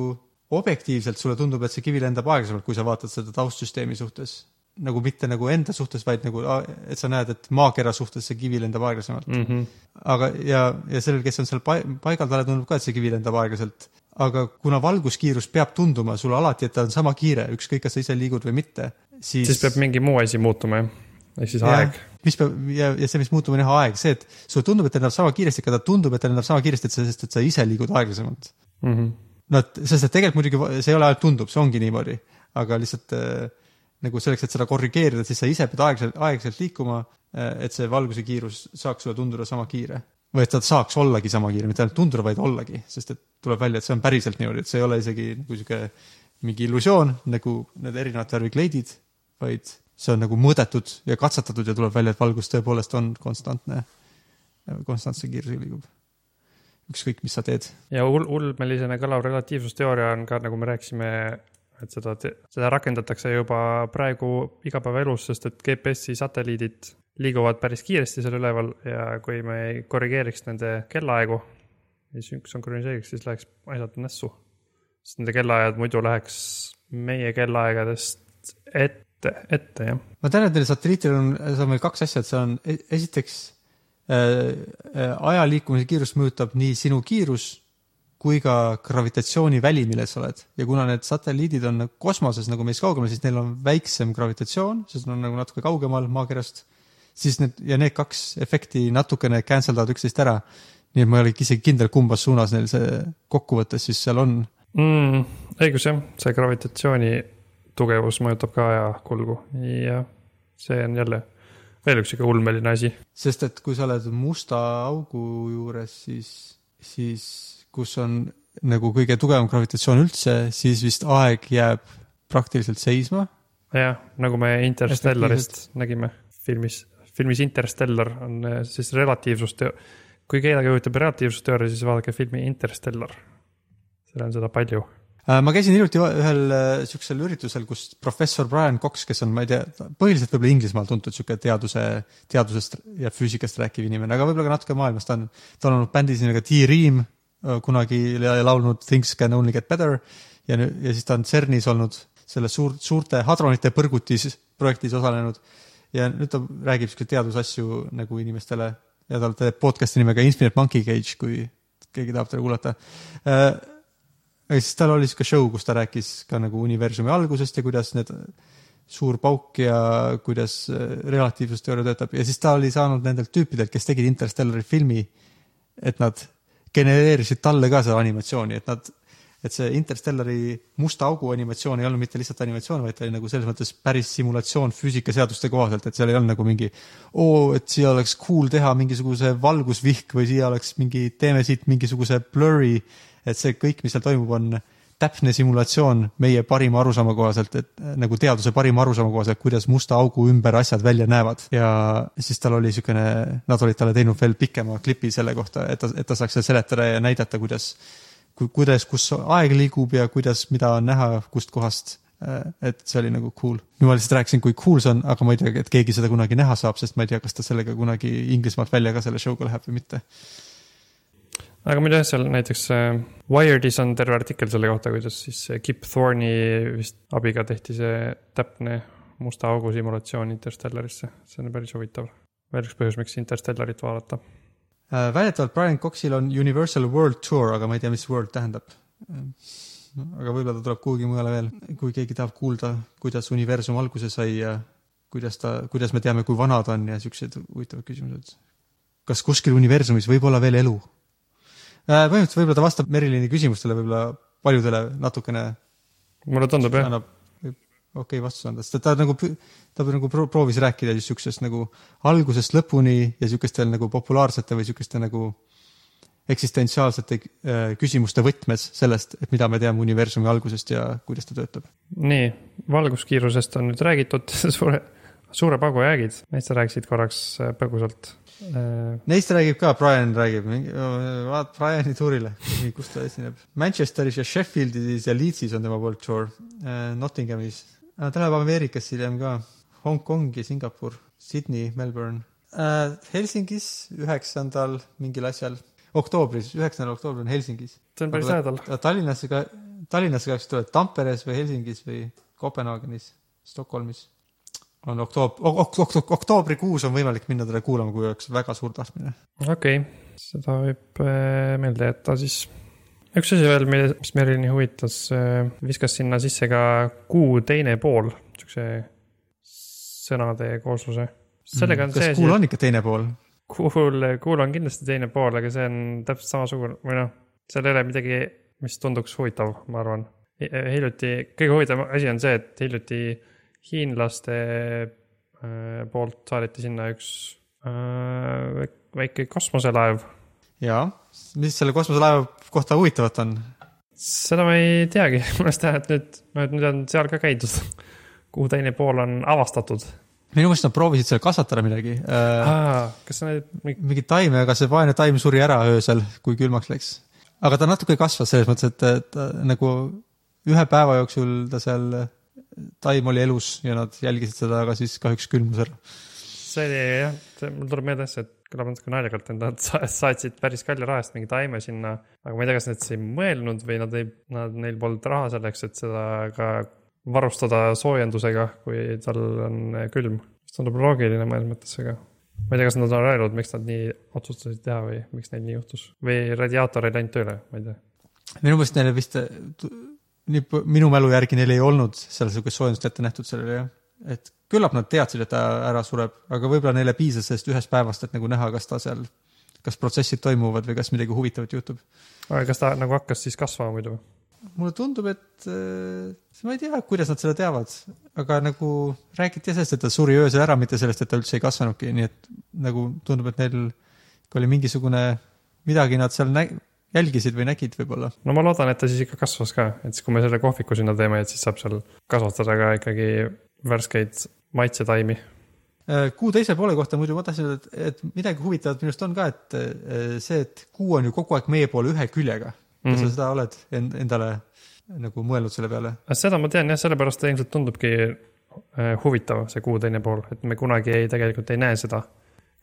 objektiivselt sulle tundub, et see kivi lendab aeglasemalt, kui sa vaatad seda taustsüsteemi suhtes. Nagu mitte nagu enda suhtes, vaid nagu, et sa näed, et maakera suhtes see kivi lendab aeglasemalt. Mm -hmm. aga, ja, ja sellel, kes on seal pai- paigal, talle tundub ka, et see kivi lendab aeglaselt. aga kuna valguskiirus peab tunduma sulle alati, et ta on sama kiire, ükskõik, kas sa ise liigud või mitte, siis siis peab mingi muu asi muutuma jah, ehk siis Jah. aeg. mis peab ja, ja see, mis muutub, on jah aeg, see, et sulle tundub, et ta lendab sama kiiresti, aga ta tundub, et ta lendab sama kiiresti, et sa, sest et sa ise liigud aeglasemalt. Mm -hmm. no et, sest et tegelikult muidugi see ei ole ainult tundub, see ongi niimoodi, aga lihtsalt äh, nagu selleks, et seda korrigeerida, siis sa ise pead aeglaselt, aeglaselt liikuma, et see valguse kiirus saaks sulle tunduda sama kiire. või et ta saaks ollagi sama kiire, mitte ainult tunduda, vaid ollagi, sest et tuleb välja, et see on päriselt niimoodi, et see ei ole isegi nagu sihuke mingi illusioon nagu need erinevad värvi kleidid, vaid see on nagu mõõdetud ja katsetatud ja tuleb välja, et valgus tõepoolest on konstantne, konstantse kiirusega liigub. ükskõik, mis sa teed ja ul-, ulmelisena kõlav relatiivsusteooria on ka, nagu me rääkisime, et seda, seda rakendatakse juba praegu igapäevaelus, sest et GPS-i satelliidid liiguvad päris kiiresti seal üleval ja kui me ei korrigeeriks nende kellaaegu, sünk- sünkroniseeriks, siis läheks asjad nässu. sest nende kellaajad muidu läheks meie kellaaegadest ette, ette jah. ma tean, et neil satelliitidel on, seal on veel kaks asja, et see on e- esiteks äh, äh, aja liikumise kiirust mõjutab nii sinu kiirus kui ka gravitatsiooniväli, milles sa oled ja kuna need satelliidid on kosmoses nagu meist kaugemal, siis neil on väiksem gravitatsioon, sest nad on nagu natuke kaugemal maakerast, siis need ja need kaks efekti natukene cancel davad üksteist ära. nii et ma ei ole isegi kindel, kumbas suunas neil see kokkuvõttes siis seal on mm,. õigus jah, see gravitatsiooni tugevus mõjutab ka ajakulgu ja see on jälle veel üks sihuke ulmeline asi. sest et kui sa oled musta augu juures, siis, siis kus on nagu kõige tugevam gravitatsioon üldse, siis vist aeg jääb praktiliselt seisma. jah, nagu me Interstellarist nägime filmis, filmis Interstellar on eh, siis relatiivsusteo-, kui kedagi huvitab relatiivsusteooria, siis vaadake filmi Interstellar. seal on seda palju. Äh, ma käisin hiljuti ühel äh, siuksel üritusel, kus professor Brian Cox, kes on, ma ei tea, põhiliselt võib-olla Inglismaal tuntud sihuke teaduse, teadusest ja füüsikast rääkiv inimene, aga võib-olla ka natuke maailmas, ta on, ta on olnud bändis nimega T-Ream kunagi ja laulnud Things can only get better ja ja siis ta on CERNis olnud selles suur, suurte hadronite põrgutis projektis osalenud. Ja nüüd ta räägib siukseid teadusasju nagu inimestele ja ta teeb podcast'i nimega Infinite Monkey Cage, kui keegi tahab teda kuulata. Äh, ja siis tal oli siuke show, kus ta rääkis ka nagu universumi algusest ja kuidas need suur pauk ja kuidas äh, relatiivsusteooria töötab. Ja siis ta oli saanud nendelt tüüpidelt, kes tegid Interstellari filmi, et nad genereerisid talle ka seda animatsiooni, et nad, et see Interstellari musta augu animatsioon ei olnud mitte lihtsalt animatsioon, vaid ta oli nagu selles mõttes päris simulatsioon füüsikaseaduste kohaselt, et seal ei olnud nagu mingi oo, et siia oleks cool teha mingisuguse valgusvihk või siia oleks mingi, teeme siit mingisuguse blurry, et see kõik, mis seal toimub, on täpne simulatsioon meie parima arusaama kohaselt, et äh, nagu teaduse parima arusaama kohaselt, kuidas musta augu ümber asjad välja näevad ja siis tal oli niisugune, nad olid talle teinud veel pikema klipi selle kohta, et ta, et ta saaks seda seletada ja näidata, kuidas, kuidas, kus aeg liigub ja kuidas, mida on näha, kust kohast. et see oli nagu cool. nüüd ma lihtsalt rääkisin, kui cool see on, aga ma ei tea, et keegi seda kunagi näha saab, sest ma ei tea, kas ta sellega kunagi Inglismaalt välja ka selle show'ga läheb või mitte. Aga muidu jah, seal näiteks äh, Wired'is on terve artikkel selle kohta, kuidas siis äh, Kip Thorne'i vist abiga tehti see täpne musta augu simulatsioon Interstellarisse, see on päris huvitav. veel üks põhjus, miks Interstellarit vaadata. Äh, väidetavalt Brian Coxil on Universal World Tour, aga ma ei tea, mis world tähendab. aga võib-olla ta tuleb kuhugi mujale veel, kui keegi tahab kuulda, kuidas universum alguse sai ja kuidas ta, kuidas me teame, kui vana ta on ja siuksed huvitavad küsimused. kas kuskil universumis võib olla veel elu? Põhimõtteliselt võib-olla ta vastab Merilini küsimustele võib-olla paljudele natukene. Mulle tundub jah, annab okei okay, vastuse anda, sest et ta nagu, ta nagu pro- proovis rääkida just siuksest nagu algusest lõpuni ja siukestel nagu populaarsete või siukeste nagu eksistentsiaalsete äh, küsimuste võtmes sellest, et mida me teame universumi algusest ja kuidas ta töötab. nii, valguskiirusest on nüüd räägitud, *laughs* suure, suure pagu jäägid, neist sa rääkisid korraks äh, põgusalt. Neist räägib ka, Brian räägib, vaat Briani tuurile, kus ta esineb. Manchesteris ja Sheffieldis ja Leedsis on tema World Tour, Nottinghamis, ta läheb Ameerikasse hiljem ka, Hongkong ja Singapur, Sydney, Melbourne, Helsingis üheksandal mingil asjal, oktoobris, üheksandal oktoobril on Helsingis. see on päris lähedal. Tallinnasse ka, Tallinnasse kahjuks tuleb Tamperes või Helsingis või Kopenhaagenis, Stockholmis on oktoob-, oktoobrikuus on võimalik minna teda kuulama, kui oleks väga suur tahtmine. okei okay., seda võib äh, meelde jätta siis. üks asi veel, mis Merilini huvitas, viskas sinna sisse ka kuu teine pool, siukse sõnade koosluse. sellega on Mm. kas see kuul asi, on ikka teine pool? kuul, kuul on kindlasti teine pool, aga see on täpselt samasugune või noh, seal ei ole midagi, mis tunduks huvitav, ma arvan. hiljuti, kõige huvitavam asi on see, et hiljuti hiinlaste äh, poolt saadeti sinna üks äh, väike kosmoselaev. jaa, mis selle kosmoselaeva kohta huvitavat on? seda ma ei teagi, ma alles tean, et nüüd, et nüüd on seal ka käidud. *laughs* kuhu teine pool on avastatud minu meelest nad proovisid seal kasvatada midagi ah,. kas sa need, mingit taime, aga see vaene taim suri ära öösel, kui külmaks läks. aga ta natuke kasvas selles mõttes, et ta nagu ühe päeva jooksul ta seal, taim oli elus ja nad jälgisid seda, aga siis kahjuks külmus ära. see oli jah, mul tuleb meelde asja, et kõlab natuke naljakalt, et nad sa- saatsid päris kalli raha eest mingi taime sinna. aga ma ei tea, kas nad siis ei mõelnud või nad ei, nad, neil polnud raha selleks, et seda ka varustada soojendusega, kui tal on külm. see tundub loogiline mõnes mõttes, aga ma ei tea, kas nad on öelnud, miks nad nii otsustasid teha või miks neil nii juhtus või radiaator ei läinud tööle, ma ei tea. minu meelest neile vist, p- minu mälu järgi neil ei olnud seal sihukest soojendust ette nähtud sellele jah. et küllap nad teadsid, et ta ära sureb, aga võib-olla neile piisas sellest ühest päevast, et nagu näha, kas ta seal, kas protsessid toimuvad või kas midagi huvitavat juhtub. aga kas ta nagu hakkas siis kasvama muidu? mulle tundub, et äh, ma ei tea, kuidas nad seda teavad, aga nagu räägiti sellest, et ta suri öösel ära, mitte sellest, et ta üldse ei kasvanudki, nii et nagu tundub, et neil oli mingisugune, midagi nad seal nä-, jälgisid või nägid võib-olla. no ma loodan, et ta siis ikka kasvas ka, et siis, kui me selle kohviku sinna teeme, et siis saab seal kasvatada ka ikkagi värskeid maitsetaimi. Äh, kuu teise poole kohta muidu ma tahtsin öelda, et, et midagi huvitavat minu arust on ka, et äh, see, et kuu on ju kogu aeg meie poole ühe küljega. kas Mhm. sa seda oled end- endale nagu mõelnud selle peale? seda ma tean jah, sellepärast ta ilmselt tundubki äh, huvitav, see kuu teine pool, et me kunagi ei, tegelikult ei näe seda.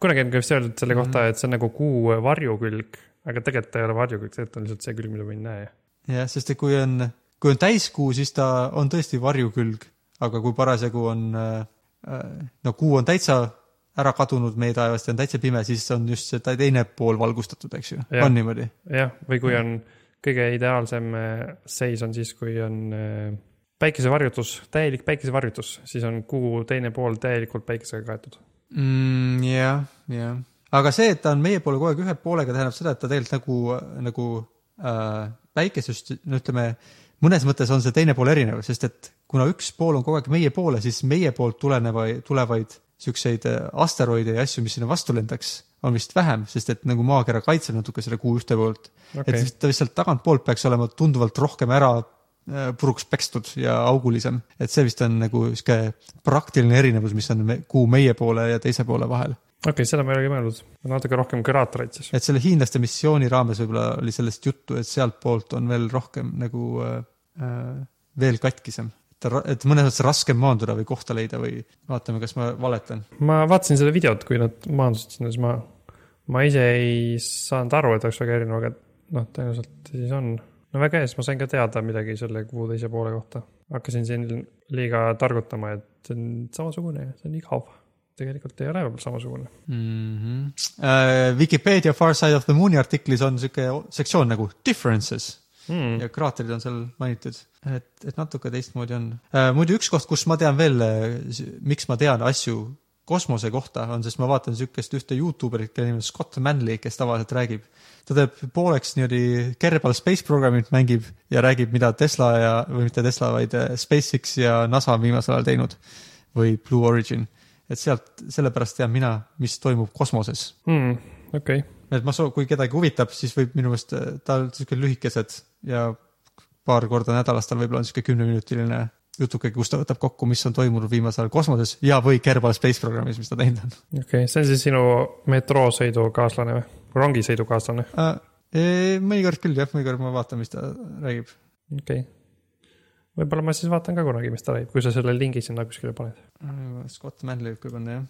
kunagi on ka vist öeldud selle kohta, et see on nagu kuu varjukülg, aga tegelikult ta ei ole varjukülg, tegelikult on lihtsalt see külg, mida me ei näe. jah, sest et kui on, kui on täiskuu, siis ta on tõesti varjukülg, aga kui parasjagu on äh,, no kuu on täitsa ära kadunud meie taevast ja on täitsa pime, siis on just see teine pool valgustatud, eks ju, on niimoodi. jah, või kui on kõige ideaalsem äh, seis on siis, kui on äh, päikesevarjutus, täielik päikesevarjutus, siis on kuu teine pool täielikult päikesega kaetud. mm,. jah, jah. Aga see, et ta on meie poole kogu aeg ühe poolega, tähendab seda, et ta tegelikult nagu, nagu äh, päikesest, no ütleme, mõnes mõttes on see teine pool erinev, sest et kuna üks pool on kogu aeg meie poole, siis meie poolt tulenevaid, tulevaid siukseid äh, asteroide ja asju, mis sinna vastu lendaks, on vist vähem, sest et nagu maakera kaitseb natuke selle kuu ühte poolt okay.. et, ta vist sealt tagantpoolt peaks olema tunduvalt rohkem ära äh, puruks pekstud ja augulisem, et see vist on nagu sihuke praktiline erinevus, mis on kuu meie poole ja teise poole vahel. okei, seda ma ei olegi mõelnud, natuke rohkem küraatoreid siis. et selle hiinlaste missiooni raames võib-olla oli sellest juttu, et sealtpoolt on veel rohkem nagu äh, äh, veel katkisem. et, et mõnes mõttes raskem maanduda või kohta leida või vaatame, kas ma valetan. ma vaatasin seda videot, kui nad maandusid sinna, siis ma, ma ise ei saanud aru, et oleks väga erinev, aga noh, tõenäoliselt siis on. no väga hea, siis ma sain ka teada midagi selle kuu teise poole kohta. hakkasin siin liiga targutama, et see on samasugune, see on igav. Tegelikult ei ole samasugune. mm. -hmm. Vikipeedia Far Side of the Moon'i artiklis on sihuke sektsioon nagu differences Mm. ja kraatrid on seal mainitud, et, et natuke teistmoodi on. muidu üks koht, kus ma tean veel, miks ma tean asju kosmose kohta on, sest ma vaatan siukest ühte Youtuberit, kelle nimi on Scott Manley, kes tavaliselt räägib. ta teeb pooleks niimoodi Kerbal Space Programmit mängib ja räägib, mida Tesla ja, või mitte Tesla, vaid äh, SpaceX ja NASA on viimasel ajal teinud või Blue Origin. Et sealt, sellepärast tean mina, mis toimub kosmoses hmm,. okei okay., et ma soo-, kui kedagi huvitab, siis võib minu meelest, ta on siuke lühikesed ja paar korda nädalas tal võib-olla on siuke kümneminutiline jutuke, kus ta võtab kokku, mis on toimunud viimasel ajal kosmoses ja, või Kerbal Space programmis, mis ta teinud on okei okay., see on siis sinu metroosõidukaaslane või? rongisõidukaaslane, uh,. mõnikord küll jah, mõnikord ma vaatan, mis ta räägib. okei okay.. Võib-olla ma siis vaatan ka kunagi, mis ta räägib, kui sa selle lingi sinna kuskile paned. Scott Manley võib küll panna jah.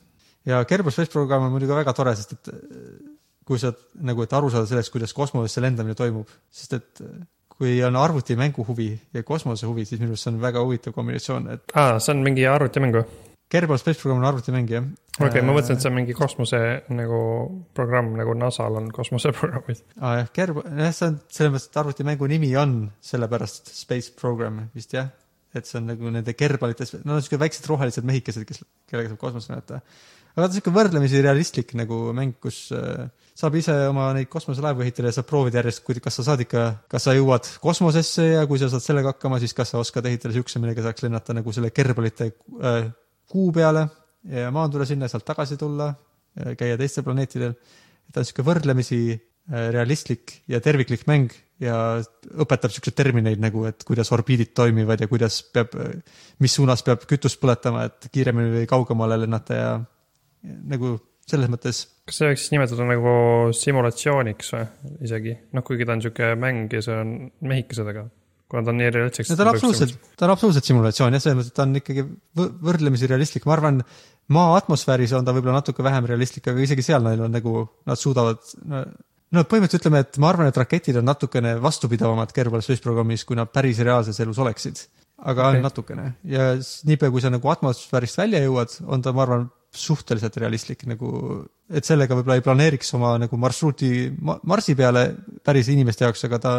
ja Kerbal Space program on muidugi väga tore, sest et äh, kui sa nagu, et aru saada sellest, kuidas kosmosesse lendamine toimub, sest et äh, kui on arvutimängu huvi ja kosmose huvi, siis minu arust see on väga huvitav kombinatsioon, et aa, see on mingi arvutimäng või? Kerbal Space program on arvutimäng jah. okei okay,, ma mõtlesin, et see on mingi kosmose nagu programm, nagu NASA-l on kosmoseprogrammid. *laughs* aa ah, jah, Kerb-, jah, see on selles mõttes, et arvutimängu nimi on sellepärast Space Program vist jah. et see on nagu nende kerbalites, nad on siuke väiksed rohelised mehikesed, kes, kellega saab kosmosesse lennata. aga ta on siuke võrdlemisi realistlik nagu mäng, kus äh, saab ise oma neid kosmoselaevu ehitada ja saab proovida järjest, kas sa saad ikka, kas sa jõuad kosmosesse ja kui sa saad sellega hakkama, siis kas sa oskad ehitada siukse, millega saaks lennata nagu selle kerbalite äh, kuu peale ja maanduda sinna, sealt tagasi tulla, käia teistel planeetidel. ta on siuke võrdlemisi äh, realistlik ja terviklik mäng ja õpetab siukseid termineid nagu, et kuidas orbiidid toimivad ja kuidas peab, mis suunas peab kütust põletama, et kiiremini või kaugemale lennata ja, ja nagu selles mõttes kas see võiks siis nimetada nagu simulatsiooniks või isegi, noh, kuigi ta on sihuke mäng ja see on mehikesed, aga kuna ta on nii realistseks. no ta on absoluutselt, ta on absoluutselt simulatsioon jah, selles mõttes, et ta on ikkagi võ- võrdlemisi realistlik, ma arvan, maa atmosfääris on ta võib-olla natuke vähem realistlik, aga isegi seal neil on nagu, nad suudavad no, no põhimõtteliselt ütleme, et ma arvan, et raketid on natukene vastupidavamad Kerbal Space programmis, kui nad päris reaalses elus oleksid. aga okay. natukene ja niipea, kui sa nagu atmosfäärist välja jõuad, on ta, ma arvan, suhteliselt realistlik nagu, et sellega võib-olla ei planeeriks oma nagu marsruuti ma- Marsi peale päris inimeste jaoks, aga ta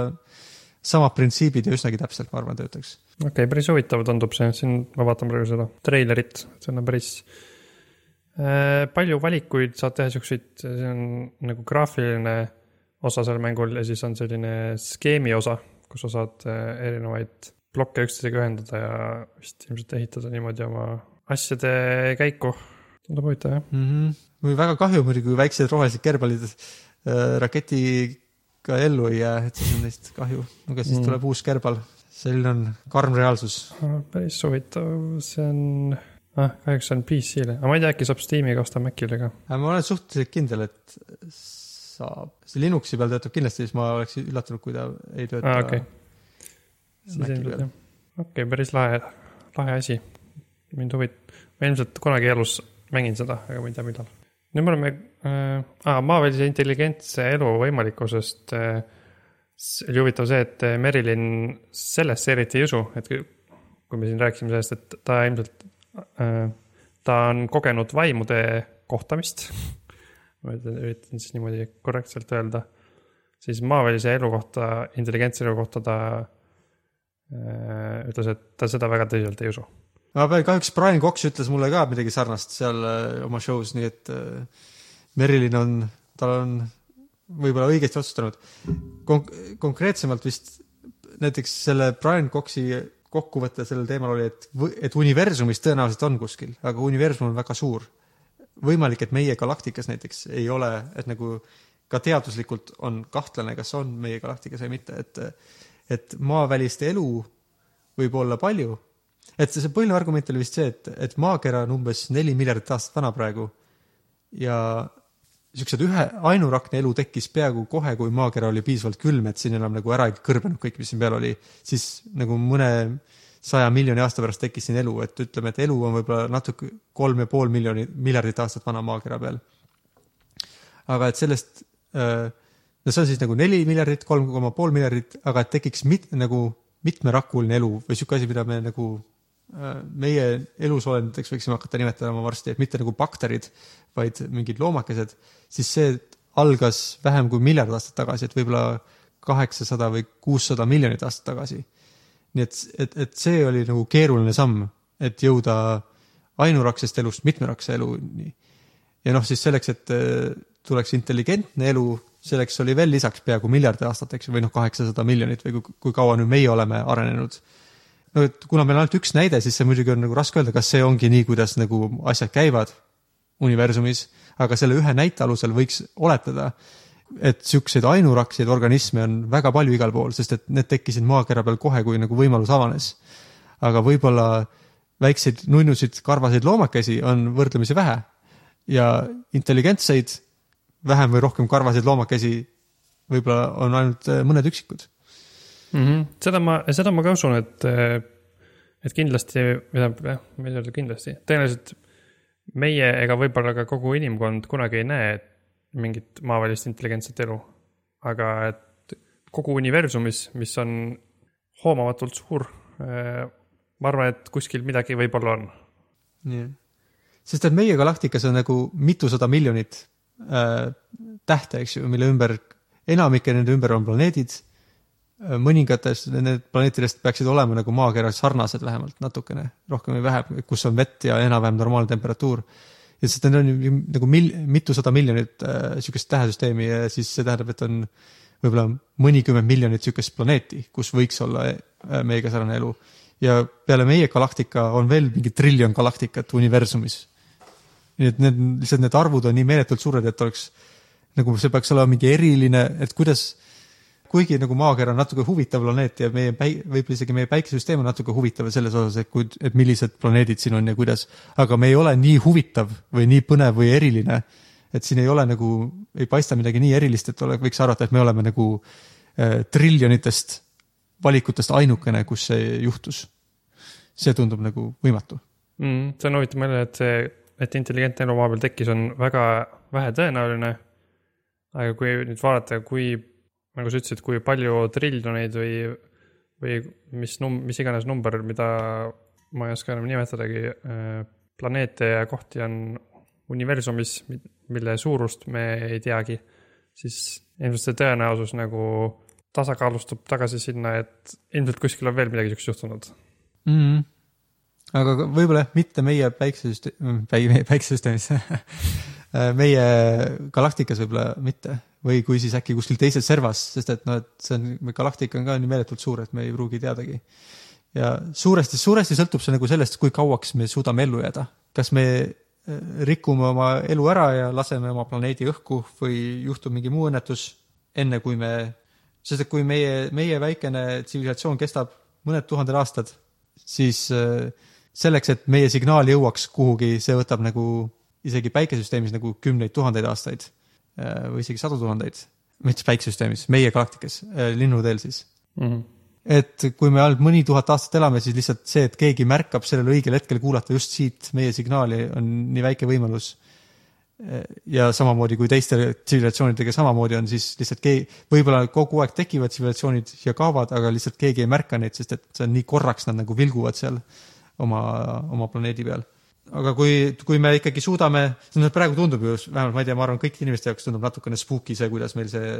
samad printsiibid ja üsnagi täpselt, ma arvan, töötaks. okei okay,, päris huvitav tundub see, siin ma vaatan praegu seda treilerit, see on päris äh,. palju valikuid saad teha siukseid, see on nagu graafiline osa sellel mängul ja siis on selline skeemi osa, kus sa saad äh, erinevaid plokke üksteisega ühendada ja vist ilmselt ehitada niimoodi oma asjade käiku. tundub huvitav jah. mm. -hmm. mul väga kahju muidugi, kui väiksed rohelised kerbalid äh, raketiga ellu ei jää, et siis on neist kahju, aga siis Mm. tuleb uus kerbal. selline on karm reaalsus. päris huvitav, see on, ah kahjuks see on PC-le, aga ma ei tea, äkki saab Steamiga osta Macile ka. aga ma olen suhteliselt kindel, et saab, see Linuxi peal töötab kindlasti, siis ma oleks üllatunud, kui ta ei tööta Aa, okei. okei okay,, päris lahe, lahe asi. mind huvit-, ma ilmselt kunagi elus mängin seda, aga ma ei tea, millal. Nüüd me oleme äh,, aa, maavälise intelligentse elu võimalikkusest äh,. oli huvitav see, et äh, Merilin sellesse eriti ei usu, et kui me siin rääkisime sellest, et ta ilmselt äh,, ta on kogenud vaimude kohtamist. *laughs* ma üritan siis niimoodi korrektselt öelda. siis maavälise elu kohta, intelligentse elu kohta ta äh, ütles, et ta seda väga tõsiselt ei usu. Pean kahjuks, Brian Cox ütles mulle ka midagi sarnast seal äh, oma show's, nii et äh, Merilin on, tal on võib-olla õigesti otsustanud Konk. konkreetsemalt vist näiteks selle Brian Coxi kokkuvõte sellel teemal oli, et, et universumis tõenäoliselt on kuskil, aga universum on väga suur. võimalik, et meie galaktikas näiteks ei ole, et nagu ka teaduslikult on kahtlane, kas on meie galaktikas või mitte, et et maavälist elu võib olla palju et see põhiline argument oli vist see, et, et maakera on umbes neli miljardit aastat vana praegu ja siuksed ühe, ainurakne elu tekkis peaaegu kohe, kui maakera oli piisavalt külm, et siin enam nagu ära ei kõrbenud kõik, mis siin peal oli, siis nagu mõne saja miljoni aasta pärast tekkis siin elu, et ütleme, et elu on võib-olla natuke kolm ja pool miljoni, miljardit aastat vana maakera peal. aga et sellest, no see on siis nagu neli miljardit, kolm koma pool miljardit, aga et tekiks mit, nagu mitmerakuline elu või sihuke asi, mida me nagu äh, meie elusolenditeks võiksime hakata nimetama varsti, et mitte nagu bakterid, vaid mingid loomakesed, siis see algas vähem kui miljard aastat tagasi, et võib-olla kaheksasada või kuussada miljonit aastat tagasi. nii et, et, et see oli nagu keeruline samm, et jõuda ainuraksest elust mitmerakse eluni. ja noh, siis selleks, et äh, tuleks intelligentne elu, selleks oli veel lisaks peaaegu miljard aastat, eks ju, või noh, kaheksasada miljonit või kui, kui kaua nüüd meie oleme arenenud no et kuna meil on ainult üks näide, siis see muidugi on nagu raske öelda, kas see ongi nii, kuidas nagu asjad käivad universumis, aga selle ühe näite alusel võiks oletada, et siukseid ainurakseid organisme on väga palju igal pool, sest et need tekkisid maakera peal kohe, kui nagu võimalus avanes. aga võib-olla väikseid nunnusid karvaseid loomakesi on võrdlemisi vähe ja intelligentseid vähem või rohkem karvaseid loomakesi võib-olla on ainult äh, mõned üksikud. mm. -hmm. seda ma, seda ma ka usun, et, et kindlasti, tähendab jah, ma ei saa öelda kindlasti, tõenäoliselt meie ega võib-olla ka kogu inimkond kunagi ei näe mingit maavälist intelligentset elu. aga et kogu universumis, mis on hoomamatult suur, ma arvan, et kuskil midagi võib-olla on. nii. sest et meie galaktikas on nagu mitusada miljonit äh, tähte, eks ju, mille ümber, enamike nende ümber on planeedid. Mõningatest need planeetidest peaksid olema nagu maakeral sarnased vähemalt natukene, rohkem või vähem, kus on vett ja enam-vähem normaalne temperatuur. ja sest need on ju nagu mil-, mitusada miljonit äh, sihukest tähesüsteemi ja siis see tähendab, et on võib-olla mõnikümmend miljonit sihukest planeeti, kus võiks olla äh, meiega sarnane elu ja peale meie galaktika on veel mingi triljon galaktikat universumis. nii et need lihtsalt need arvud on nii meeletult suured, et oleks nagu see peaks olema mingi eriline, et kuidas, kuigi nagu maakera on natuke huvitav planeet ja meie päi-, võib-olla isegi meie päikesesüsteem on natuke huvitav selles osas, et kui, et millised planeedid siin on ja kuidas, aga me ei ole nii huvitav või nii põnev või eriline, et siin ei ole nagu, ei paista midagi nii erilist, et ole, võiks arvata, et me oleme nagu äh, triljonitest valikutest ainukene, kus see juhtus. see tundub nagu võimatu. mm,. see on huvitav meelde, et see, et intelligentne elu maa peal tekkis, on väga vähe tõenäoline. aga kui nüüd vaadata, kui, nagu sa ütlesid, kui palju triljoneid või, või mis num-, mis iganes number, mida ma ei oska enam nimetadagi, planeete ja kohti on universumis, mille suurust me ei teagi, siis ilmselt see tõenäosus nagu tasakaalustub tagasi sinna, et ilmselt kuskil on veel midagi siukest juhtunud mm. -hmm. aga võib-olla jah, mitte meie päiksesüsteem, meie päiksesüsteemis *laughs* meie galaktikas võib-olla mitte või kui siis äkki kuskil teises servas, sest et noh, et see on, galaktika on ka nii meeletult suur, et me ei pruugi teadagi. ja suuresti, suuresti sõltub see nagu sellest, kui kauaks me suudame ellu jääda. kas me äh, rikume oma elu ära ja laseme oma planeedi õhku või juhtub mingi muu õnnetus, enne kui me, sest et kui meie, meie väikene tsivilisatsioon kestab mõned tuhanded aastad, siis äh, selleks, et meie signaal jõuaks kuhugi, see võtab nagu isegi päikesesüsteemis nagu kümneid tuhandeid aastaid või isegi sadu tuhandeid, mitte päikesesüsteemis, meie galaktikas, linnuteel siis. mm. -hmm. et kui me ainult mõni tuhat aastat elame, siis lihtsalt see, et keegi märkab sellel õigel hetkel kuulata just siit meie signaali, on nii väike võimalus. ja samamoodi kui teiste tsivilisatsioonidega samamoodi on, siis lihtsalt keegi, võib-olla kogu aeg tekivad tsivilisatsioonid ja kaovad, aga lihtsalt keegi ei märka neid, sest et see on nii korraks, nad nagu vilguvad seal oma, oma planeedi peal aga kui, kui me ikkagi suudame, no praegu tundub ju, vähemalt ma ei tea, ma arvan, kõikide inimeste jaoks tundub natukene spooky see, kuidas meil see,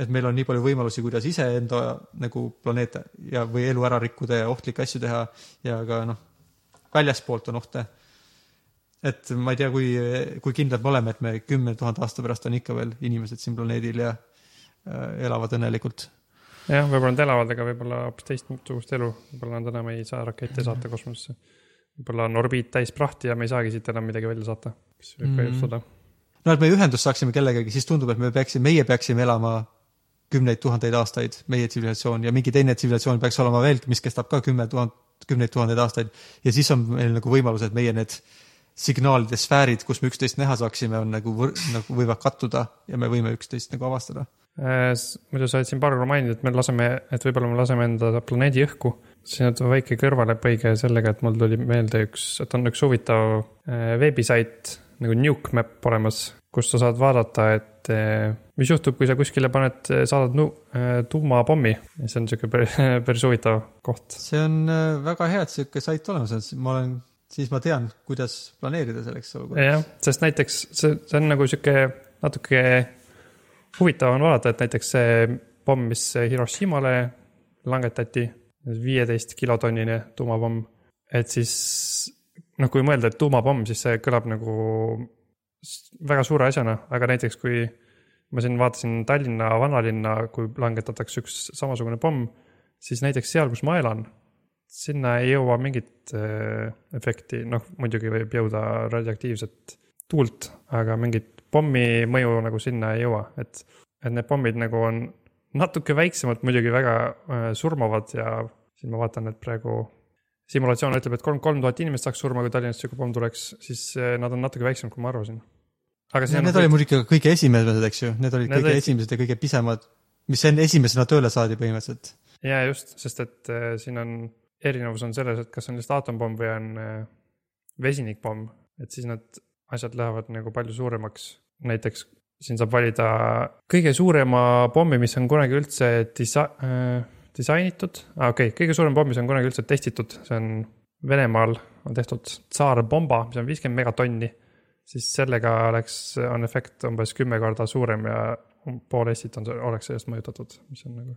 et meil on nii palju võimalusi, kuidas iseenda nagu planeete ja, või elu ära rikkuda ja ohtlikke asju teha ja ka noh, väljaspoolt on ohte. et ma ei tea, kui, kui kindlad me oleme, et me kümne tuhande aasta pärast on ikka veel inimesed siin planeedil ja äh, elavad õnnelikult. jah, võib-olla nad elavad, aga võib-olla hoopis teistsugust elu, võib-olla nad enam ei saa rakette saata kosmosesse. Võib-olla on orbiit täis prahti ja me ei saagi siit enam midagi välja saata, mis võib ka Mhm. juhtuda. no et me ühendust saaksime kellegagi, siis tundub, et me peaksime, meie peaksime elama kümneid tuhandeid aastaid, meie tsivilisatsioon ja mingi teine tsivilisatsioon peaks olema veel, mis kestab ka kümme tuhat, kümneid tuhandeid aastaid. ja siis on meil nagu võimalus, et meie need signaalide sfäärid, kus me üksteist näha saaksime, on nagu nagu võivad kattuda ja me võime üksteist nagu avastada. Äh, muidu sa oled siin paar korda maininud, et me laseme, et võib-olla me laseme enda planeedi õhku. siin on väike kõrvalepõige sellega, et mul tuli meelde üks, et on üks huvitav äh, veebisait nagu Nuke Map olemas, kus sa saad vaadata, et äh, mis juhtub, kui sa kuskile paned, saadad nu-, tuumapommi. see on sihuke päris, *laughs* päris huvitav koht. see on väga hea, et sihuke sait olemas on, ma olen, siis ma tean, kuidas planeerida selleks olukorraks. jah, sest näiteks see, see on nagu sihuke natuke huvitav on vaadata, et näiteks see pomm, mis Hiroshimale langetati, viieteist kilotonnine tuumapomm, et siis noh, kui mõelda, et tuumapomm, siis see kõlab nagu väga suure asjana, aga näiteks kui ma siin vaatasin Tallinna vanalinna, kui langetatakse üks samasugune pomm, siis näiteks seal, kus ma elan, sinna ei jõua mingit äh, efekti, noh muidugi võib jõuda radioaktiivset tuult, aga mingit pommi mõju nagu sinna ei jõua, et, et need pommid nagu on natuke väiksemad, muidugi väga äh, surmavad ja siin ma vaatan, et praegu simulatsioon ütleb, et kolm, kolm tuhat inimest saaks surma, kui Tallinnas sihuke pomm tuleks, siis äh, nad on natuke väiksemad, kui ma arvasin. aga siin Need olid muidugi kõige esimesed, eks ju, need olid Need kõige olid- esimesed ja kõige pisemad, mis enne esimesena tööle saadi põhimõtteliselt. ja just, sest et äh, siin on, erinevus on selles, et kas on lihtsalt aatompomm või on äh, vesinikpomm, et siis need asjad lähevad nagu palju suuremaks. näiteks siin saab valida kõige suurema pommi, mis on kunagi üldse disa- äh,, disainitud ah,, okei okay,, kõige suurem pomm, mis on kunagi üldse testitud, see on Venemaal on tehtud tsaarbomba, mis on viiskümmend megatonni. siis sellega oleks, on efekt umbes kümme korda suurem ja um- pool Eestit on, oleks sellest mõjutatud, mis on nagu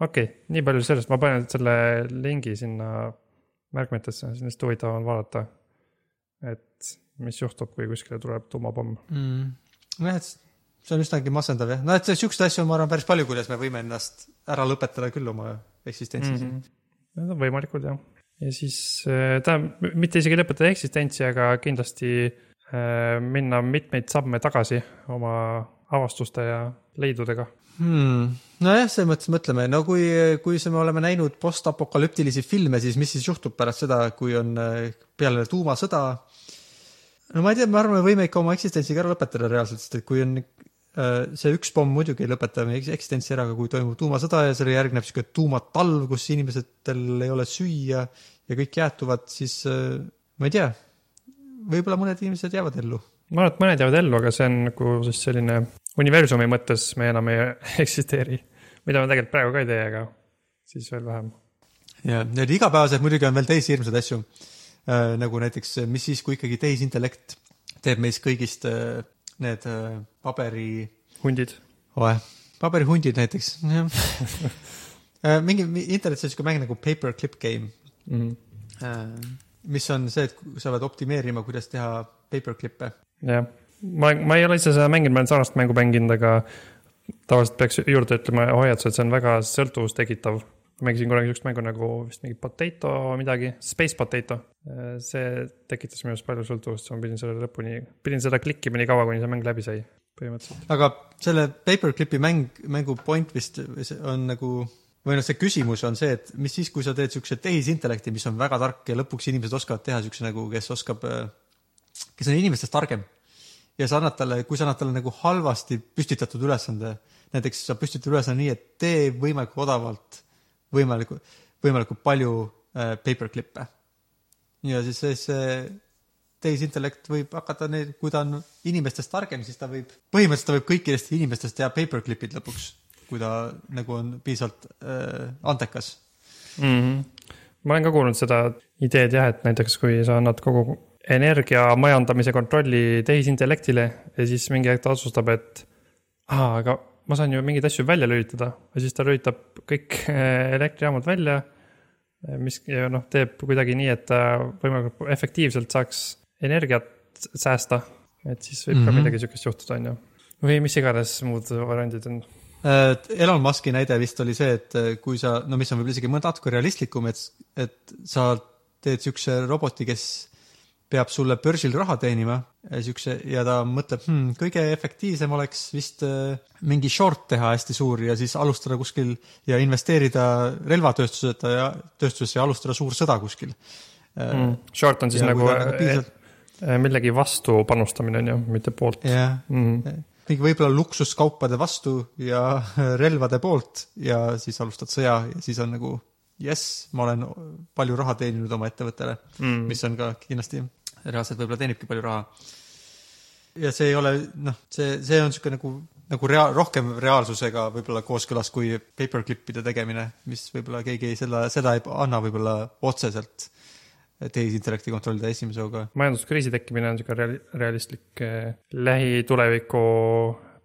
okei okay,, nii palju sellest, ma panen selle lingi sinna märkmetesse, lihtsalt huvitav on vaadata. et mis juhtub, kui kuskile tuleb tuumapomm. mm.. nojah, et see on üsnagi masendav jah, no et siukseid asju on, ma arvan, päris palju, kuidas me võime ennast ära lõpetada küll oma eksistentsis mm. -hmm. Need on võimalikud jah. ja siis äh, tähendab, mitte isegi lõpetada eksistentsi, aga kindlasti äh, minna mitmeid samme tagasi oma avastuste ja leidudega. hmm.. nojah, selles mõttes mõtleme, no kui, kui me oleme näinud postapokalüptilisi filme, siis mis siis juhtub pärast seda, kui on äh, peale tuumasõda. No ma ei tea, ma arvan, me võime ikka oma eksistentsiga ära lõpetada reaalselt, sest et kui on äh, see üks pomm muidugi ei lõpeta meie eks- eksistentsi ära, aga kui toimub tuumasõda ja sellele järgneb sihuke tuumatalv, kus inimestel ei ole süüa ja kõik jäätuvad, siis äh, ma ei tea, võib-olla mõned inimesed jäävad ellu ma arvan, et mõned jäävad ellu, aga see on nagu siis selline universumi mõttes me enam ei *laughs* eksisteeri. mida me tegelikult praegu ka ei tee, aga siis veel vähem. ja need igapäevased muidugi on veel teisi hirmsaid asju. Nagu näiteks, mis siis, kui ikkagi tehisintellekt teeb meist kõigist äh, need äh, paberi, hundid. oe, paberihundid näiteks. *laughs* Äh, mingi mi- internetis on siuke mäng nagu Paperclip Game Mhm. äh,, mis on see, et sa pead optimeerima, kuidas teha paperclip'e. jah, ma, ma ei ole ise seda mänginud, ma olen sarnast mängu mänginud, aga tavaliselt peaks juurde ütlema hoiatuse, et see on väga sõltuvust tekitav. Mängisin kunagi siukest mängu nagu vist mingi Potato midagi, Space Potato. see tekitas minu arust palju sõltuvust, siis ma pidin selle lõpuni, pidin seda klikkima nii kaua, kuni see mäng läbi sai, põhimõtteliselt. aga selle paperclip'i mäng, mängu point vist on nagu või noh, see küsimus on see, et mis siis, kui sa teed siukse tehisintellekti, mis on väga tark ja lõpuks inimesed oskavad teha siukse nagu, kes oskab, kes on inimestest targem. ja sa annad talle, kui sa annad talle nagu halvasti püstitatud ülesande, näiteks sa püstitad ülesande nii, et tee võimalikult odavalt võimalikult, võimalikult palju äh, paperclip'e. ja siis see, tehisintellekt võib hakata neid, kui ta on inimestest targem, siis ta võib, põhimõtteliselt ta võib kõikidest inimestest teha paperclip'id lõpuks, kui ta nagu on piisavalt äh, andekas. mm. -hmm. ma olen ka kuulnud seda ideed jah, et näiteks kui sa annad kogu energia majandamise kontrolli tehisintellektile ja siis mingi hetk ta otsustab, et aa, aga ma saan ju mingeid asju välja lülitada ja siis ta lülitab kõik eh, elektrijaamad välja. mis ja noh, teeb kuidagi nii, et ta võimalikult efektiivselt saaks energiat säästa. et siis võib mm -hmm. ka Mhm. midagi sihukest juhtuda, on ju. või mis iganes muud variandid on. Äh, Elon Musk'i näide vist oli see, et kui sa, no mis on võib-olla isegi mõnda natuke realistlikum, et, et sa teed siukse roboti, kes peab sulle börsil raha teenima, siukse ja ta mõtleb hmm,, kõige efektiivsem oleks vist äh, mingi short teha hästi suur ja siis alustada kuskil ja investeerida relvatööstuseta ja tööstusesse ja alustada suur sõda kuskil Mm. Short on siis ja nagu nagu piisavalt- eh, millegi vastu panustamine on ju, mitte poolt jah, mm.. mingi võib-olla luksuskaupade vastu ja relvade poolt ja siis alustad sõja ja siis on nagu jess, ma olen palju raha teeninud oma ettevõttele Mm. mis on ka kindlasti reaalselt võib-olla teenibki palju raha. ja see ei ole noh, see, see on niisugune nagu, nagu rea-, rohkem reaalsusega võib-olla kooskõlas kui paperclip'ide tegemine, mis võib-olla keegi ei seda, seda ei anna võib-olla otseselt tehisintellekti kontrollida esimese hooga. majanduskriisi tekkimine on sihuke real- realistlik eh, lähituleviku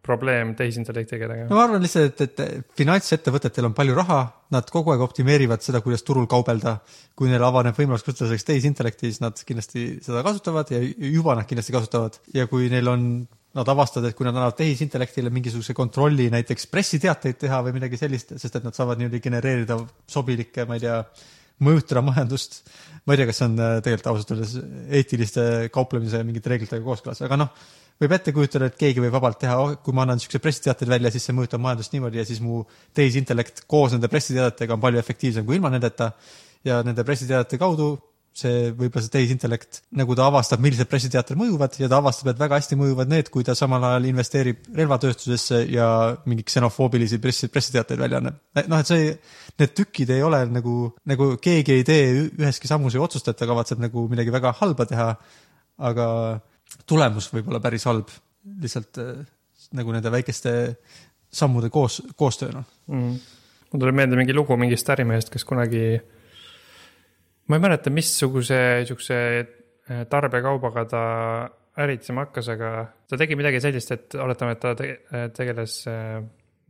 probleem tehisintellektiga no tegema. ma arvan lihtsalt, et, et finantsettevõtetel on palju raha, nad kogu aeg optimeerivad seda, kuidas turul kaubelda. kui neil avaneb võimalus kasutada selleks tehisintellekti, siis nad kindlasti seda kasutavad ja juba nad kindlasti kasutavad ja kui neil on Nad avastavad, et kui nad annavad tehisintellektile mingisuguse kontrolli näiteks pressiteateid teha või midagi sellist, sest et nad saavad niimoodi genereerida sobilikke, ma ei tea, mõjutada majandust. ma ei tea, kas see on äh, tegelikult ausalt öeldes eetiliste kauplemise mingite reeglitega kooskõlas, aga noh, võib ette kujutada, et keegi võib vabalt teha, kui ma annan siukseid pressiteateid välja, siis see mõjutab majandust niimoodi ja siis mu tehisintellekt koos nende pressiteadetega on palju efektiivsem kui ilma nendeta. ja nende pressiteadete kaudu see võib-olla see tehisintellekt, nagu ta avastab, millised pressiteated mõjuvad ja ta avastab, et väga hästi mõjuvad need, kui ta samal ajal investeerib relvatööstusesse ja mingi ksenofoobilisi pressi, pressiteateid välja annab. noh, et see, need tükid ei ole nagu, nagu keegi ei tee üheski sammus ei otsusta, et ta kavatseb nagu midagi väga halba teha, aga tulemus võib olla päris halb, lihtsalt äh, nagu nende väikeste sammude koos, koostööna. mm.. mul tuleb meelde mingi lugu mingist ärimehest, kes kunagi, ma ei mäleta, missuguse siukse eh, tarbekaubaga ta äritsema hakkas, aga ta tegi midagi sellist, et oletame, et ta te tegeles eh,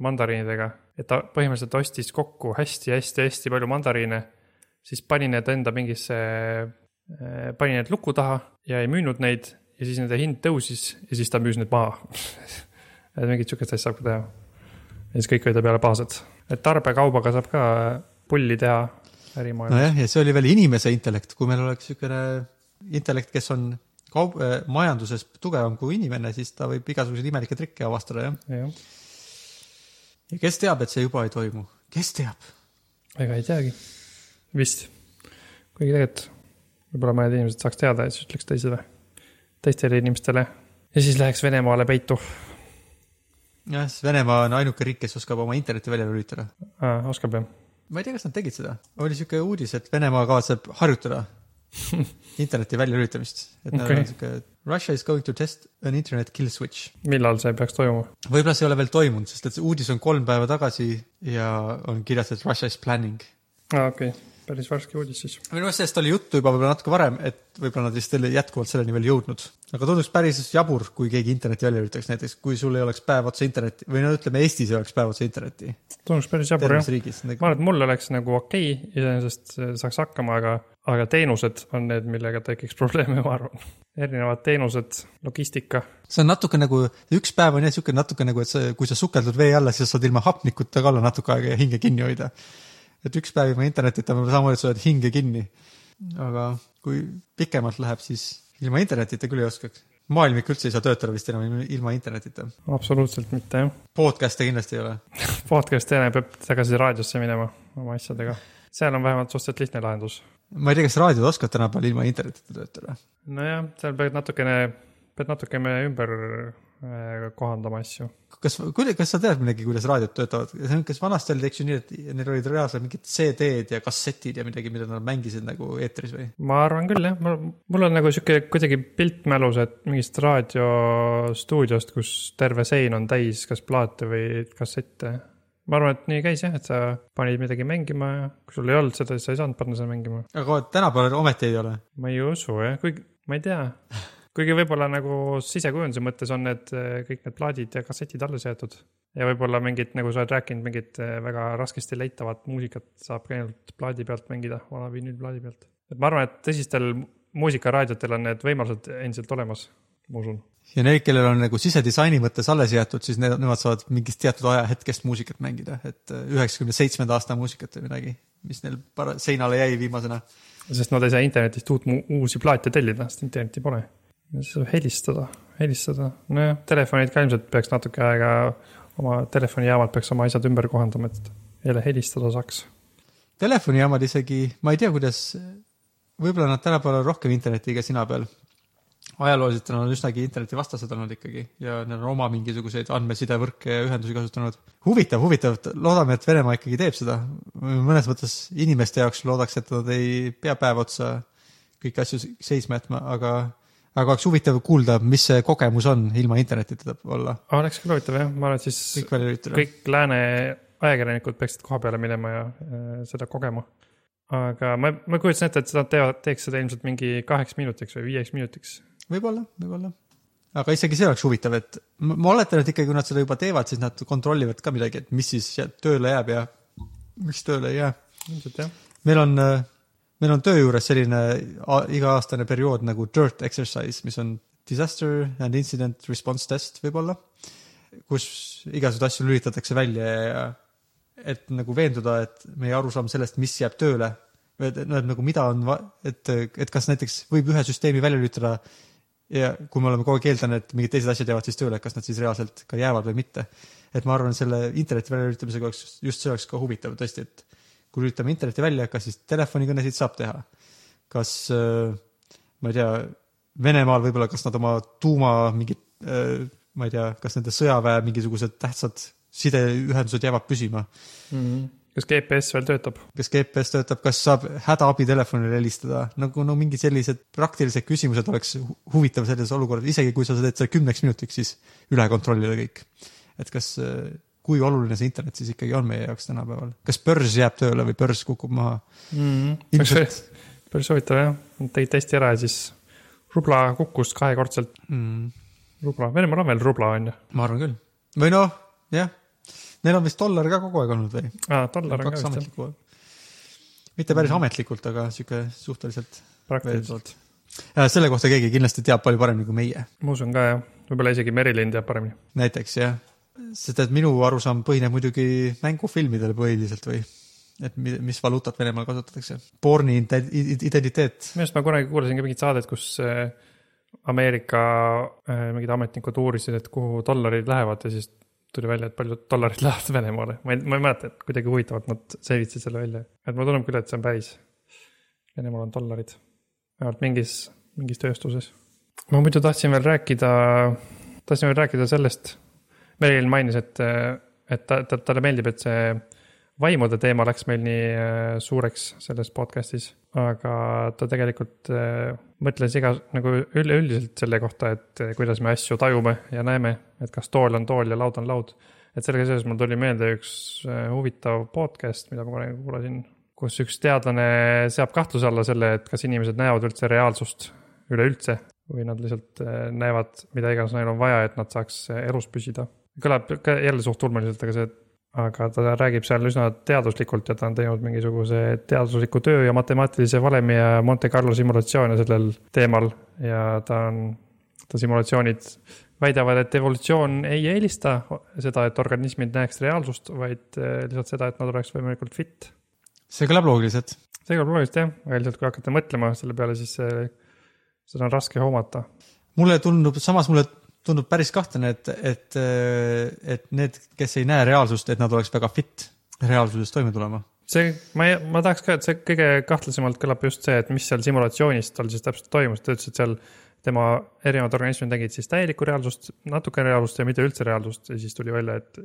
mandariinidega, et ta põhimõtteliselt ostis kokku hästi-hästi-hästi palju mandariine, siis pani need enda mingisse, pani need luku taha ja ei müünud neid ja siis nende hind tõusis ja siis ta müüs need maha *laughs* et mingit sihukest asja saab ka teha ja siis kõik olid peale pahased. et tarbekaubaga saab ka pulli teha ärimaailmas no,. nojah, ja see oli veel inimese intellekt, kui meil oleks niisugune intellekt, kes on kaup-, majanduses tugevam kui inimene, siis ta võib igasuguseid imelikke trikke avastada, jah. jah, ja kes teab, et see juba ei toimu, kes teab? ega ei teagi, vist. kuigi tegelikult võib-olla mõned inimesed saaks teada ja siis ütleks teisele, teistele inimestele ja siis läheks Venemaale peitu jah, sest Venemaa on ainuke riik, kes oskab oma interneti välja lülitada. ah,. oskab jah? ma ei tea, kas nad tegid seda, oli niisugune uudis, et Venemaa kavatseb harjutada *laughs* interneti väljalülitamist, et neil Okei. on niisugune Russia is going to test an internet kill switch. millal see peaks toimuma? võib-olla see ei ole veel toimunud, sest et see uudis on kolm päeva tagasi ja on kirjas, et Russia is planning. aa, okei okay., päris värske uudis siis. minu meelest sellest oli juttu juba võib-olla natuke varem, et võib-olla nad vist jätkuvalt selleni veel jõudnud. aga tunduks päris jabur, kui keegi interneti välja lülitaks, näiteks kui sul ei oleks päev otsa internetti või no ütleme, Eestis ei oleks päev otsa internetti. tunduks päris jabur jah riigis. ma arvan, et mul oleks nagu okei okay,, iseenesest saaks hakkama, aga, aga teenused on need, millega tekiks *laughs* probleeme, ma arvan. erinevad teenused, logistika. see on natuke nagu, üks päev on jah siuke natuke nagu, et sa, kui sa sukeldud vee alla, siis sa saad ilma hapnikuta ka olla natuke aega ja hinge kinni hoida. Et üks päev ilma internetita võib-olla samamoodi, et sa hoiad hinge kinni. aga kui pikemalt läheb, siis ilma internetita küll ei oskaks. maailm ikka üldse ei saa töötada vist enam ilma- internetita. absoluutselt mitte jah. podcast'e kindlasti ei ole. *laughs* podcast jälle peab tagasi raadiosse minema oma asjadega. seal on vähemalt suhteliselt lihtne lahendus. ma ei tea, kas raadiod oskavad tänapäeval ilma internetita töötada. nojah, seal pead natukene, pead natukene ümber kohandama asju. kas, kas sa tead midagi, kuidas raadiod töötavad? kas vanasti oli, eks ju nii, et neil olid reaalselt mingid CD-d ja kassetid ja midagi, mida nad mängisid nagu eetris või? ma arvan küll jah, mul on nagu sihuke kuidagi pilt mälus, et mingist raadiostuudiost, kus terve sein on täis kas plaate või kassette. ma arvan, et nii käis jah, et sa panid midagi mängima ja kui sul ei olnud seda, siis sa ei saanud panna seda mängima. aga tänapäeval ometi ei ole. ma ei usu jah, kuigi ma ei tea. *laughs* kuigi võib-olla nagu sisekujunduse mõttes on need eh, kõik need plaadid ja kassetid alles jäetud. ja võib-olla mingit, nagu sa oled rääkinud, mingit eh, väga raskesti leitavat muusikat saab ka ainult plaadi pealt mängida, vana vinüülplaadi pealt. et ma arvan, et tõsistel muusikaraadiotel on need võimalused endiselt olemas, ma usun. ja need, kellel on nagu sisedisaini mõttes alles jäetud, siis need, nemad saavad mingist teatud ajahetkest muusikat mängida, et üheksakümne seitsmenda aasta muusikat või midagi, mis neil para-, seinale jäi viimasena. sest nad ei saa internetist uut, uusi plaate tellida, sest internetti pole. Siis saab helistada, helistada, nojah, telefonid ka ilmselt peaks natuke aega, oma telefonijaamad peaks oma asjad ümber kohandama, et jälle helistada saaks. telefonijaamad isegi, ma ei tea, kuidas, võib-olla nad tänapäeval on rohkem internetiga sina peal. ajalooliselt on nad üsnagi internetivastased olnud ikkagi ja neil on oma mingisuguseid andmesidevõrke ja ühendusi kasutanud. huvitav, huvitav, loodame, et Venemaa ikkagi teeb seda. mõnes mõttes inimeste jaoks loodaks, et nad ei pea päev otsa kõiki asju seisma jätma, aga, aga oleks huvitav kuulda, mis see kogemus on ilma internetita olla, oleks küll huvitav jah, ma arvan, et siis kõik kõik lääne ajakirjanikud peaksid koha peale minema ja äh, seda kogema. aga ma, ma kujutasin ette, et seda teevad, teeks seda ilmselt mingi kaheks minutiks või viieks minutiks. võib-olla, võib-olla. aga isegi see oleks huvitav, et ma ma oletan, et ikkagi, kui nad seda juba teevad, siis nad kontrollivad ka midagi, et mis siis tööle jääb ja mis tööle ei jää. ilmselt jah. meil on, meil on töö juures selline iga-aastane periood nagu dirt exercise, mis on disaster and incident response test võib-olla, kus igasuguseid asju lülitatakse välja ja et nagu veenduda, et meie arusaam sellest, mis jääb tööle, et noh, et nagu mida on, et, et kas näiteks võib ühe süsteemi välja lülitada ja kui me oleme kogu aeg eeldanud, et mingid teised asjad jäävad siis tööle, kas nad siis reaalselt ka jäävad või mitte. et ma arvan, selle interneti väljalülitamisega oleks, just see oleks ka huvitav tõesti, et kui lülitame interneti välja, kas siis telefonikõnesid saab teha? kas, ma ei tea, Venemaal võib-olla, kas nad oma tuuma mingid, ma ei tea, kas nende sõjaväe mingisugused tähtsad sideühendused jäävad püsima? kas GPS veel töötab? kas GPS töötab, kas saab hädaabitelefonile helistada, nagu no mingid sellised praktilised küsimused oleks hu- huvitav selles olukorras, isegi kui sa teed selle kümneks minutiks, siis üle kontrollida kõik. et kas, kui oluline see internet siis ikkagi on meie jaoks tänapäeval, kas börs jääb tööle või börs kukub maha? ilmselt, päris huvitav jah, tegid testi ära ja siis rubla kukkus kahekordselt, mm, rubla, Venemaal on veel rubla on ju, ma arvan küll. või noh, jah, neil on vist dollar ka kogu aeg olnud või? aa dollar on ka vist jah, mitte päris ametlikult, aga sihuke suhteliselt. praktiliselt. selle kohta keegi kindlasti teab palju paremini kui meie. ma usun ka jah, võib-olla isegi Merilin teab paremini. näiteks jah, sest et minu arusaam põhineb muidugi mängufilmidel põhiliselt või et mi- mis valuutat Venemaal kasutatakse. Borni ide- identiteet, minu arust ma kunagi kuulasin ka mingit saadet, kus äh, Ameerika äh, mingid ametnikud uurisid, et kuhu dollarid lähevad ja siis tuli välja, et paljud dollarid *laughs* lähevad Venemaale. ma ei, ma ei mäleta, et kuidagi huvitavalt nad selgitasid selle välja. et mulle tundub küll, et see on päris. Venemaal on dollarid, vähemalt mingis, mingis tööstuses. ma muidu tahtsin veel rääkida, tahtsin veel rääkida sellest, Merilin mainis, et, et ta, ta, talle meeldib, et see vaimude teema läks meil nii äh, suureks selles podcast'is, aga ta tegelikult äh, mõtles iga nagu üleüldiselt selle kohta, et äh, kuidas me asju tajume ja näeme, et kas tool on tool ja laud on laud. et sellega seoses mul tuli meelde üks huvitav podcast, mida ma kunagi kuulasin, kus üks teadlane seab kahtluse alla selle, et kas inimesed näevad üldse reaalsust üleüldse või nad lihtsalt näevad, mida iganes neil on vaja, et nad saaks elus püsida. Kõlab jälle suht ulmeliselt, aga see aga ta räägib seal üsna teaduslikult ja ta on teinud mingisuguse teadusliku töö ja matemaatilise valemi ja Monte Carlo simulatsioone sellel teemal ja ta on, ta simulatsioonid väidavad, et evolutsioon ei eelista seda, et organismid näeks reaalsust, vaid eh, lihtsalt seda, et nad oleks võimalikult fit. see kõlab loogiliselt. see kõlab loogiliselt jah, aga lihtsalt kui hakata mõtlema selle peale, siis see, seda on raske hoomata. mulle tundub, samas mulle tundub päris kahtlane, et, et, et need, kes ei näe reaalsust, et nad oleks väga fit reaalsuses toime tulema. see, ma ma tahaks ka, et see kõige kahtlasemalt kõlab just see, et mis seal simulatsioonis tal siis täpselt toimus, ta ütles, et seal tema erinevad organismid nägid siis täielikku reaalsust, natuke reaalsust ja mitte üldse reaalsust ja siis tuli välja, et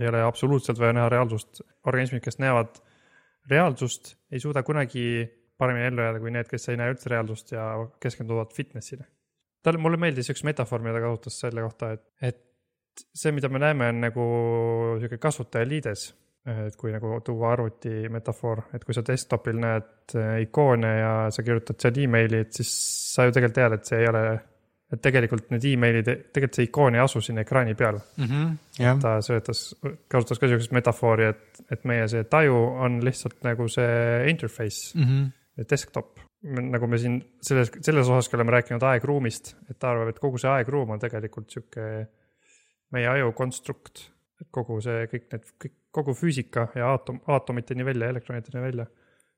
ei ole absoluutselt vaja näha reaalsust. organismid, kes näevad reaalsust, ei suuda kunagi paremini ellu jääda kui need, kes ei näe üldse reaalsust ja keskenduvad fitness'ile. talle, mulle meeldis üks metafoor, mida ta kasutas selle kohta, et, et see, mida me näeme, on nagu sihuke kasutajaliides et kui nagu tuua arvuti metafoor, et kui sa desktop'il näed äh, ikoone ja sa kirjutad seal emaili, et siis sa ju tegelikult tead, et see ei ole, et tegelikult need emailid, tegelikult see ikoon ei asu siin ekraani peal. jah, ta söötas, kasutas ka sihukest metafoori, et, et meie see taju on lihtsalt nagu see interface, desktop. Nagu me siin selles, selles osaski oleme rääkinud aegruumist, et ta arvab, et kogu see aegruum on tegelikult sihuke meie aju konstrukt, et kogu see kõik need, kõik, kogu füüsika ja aatom, aatomiteni välja, elektroniteni välja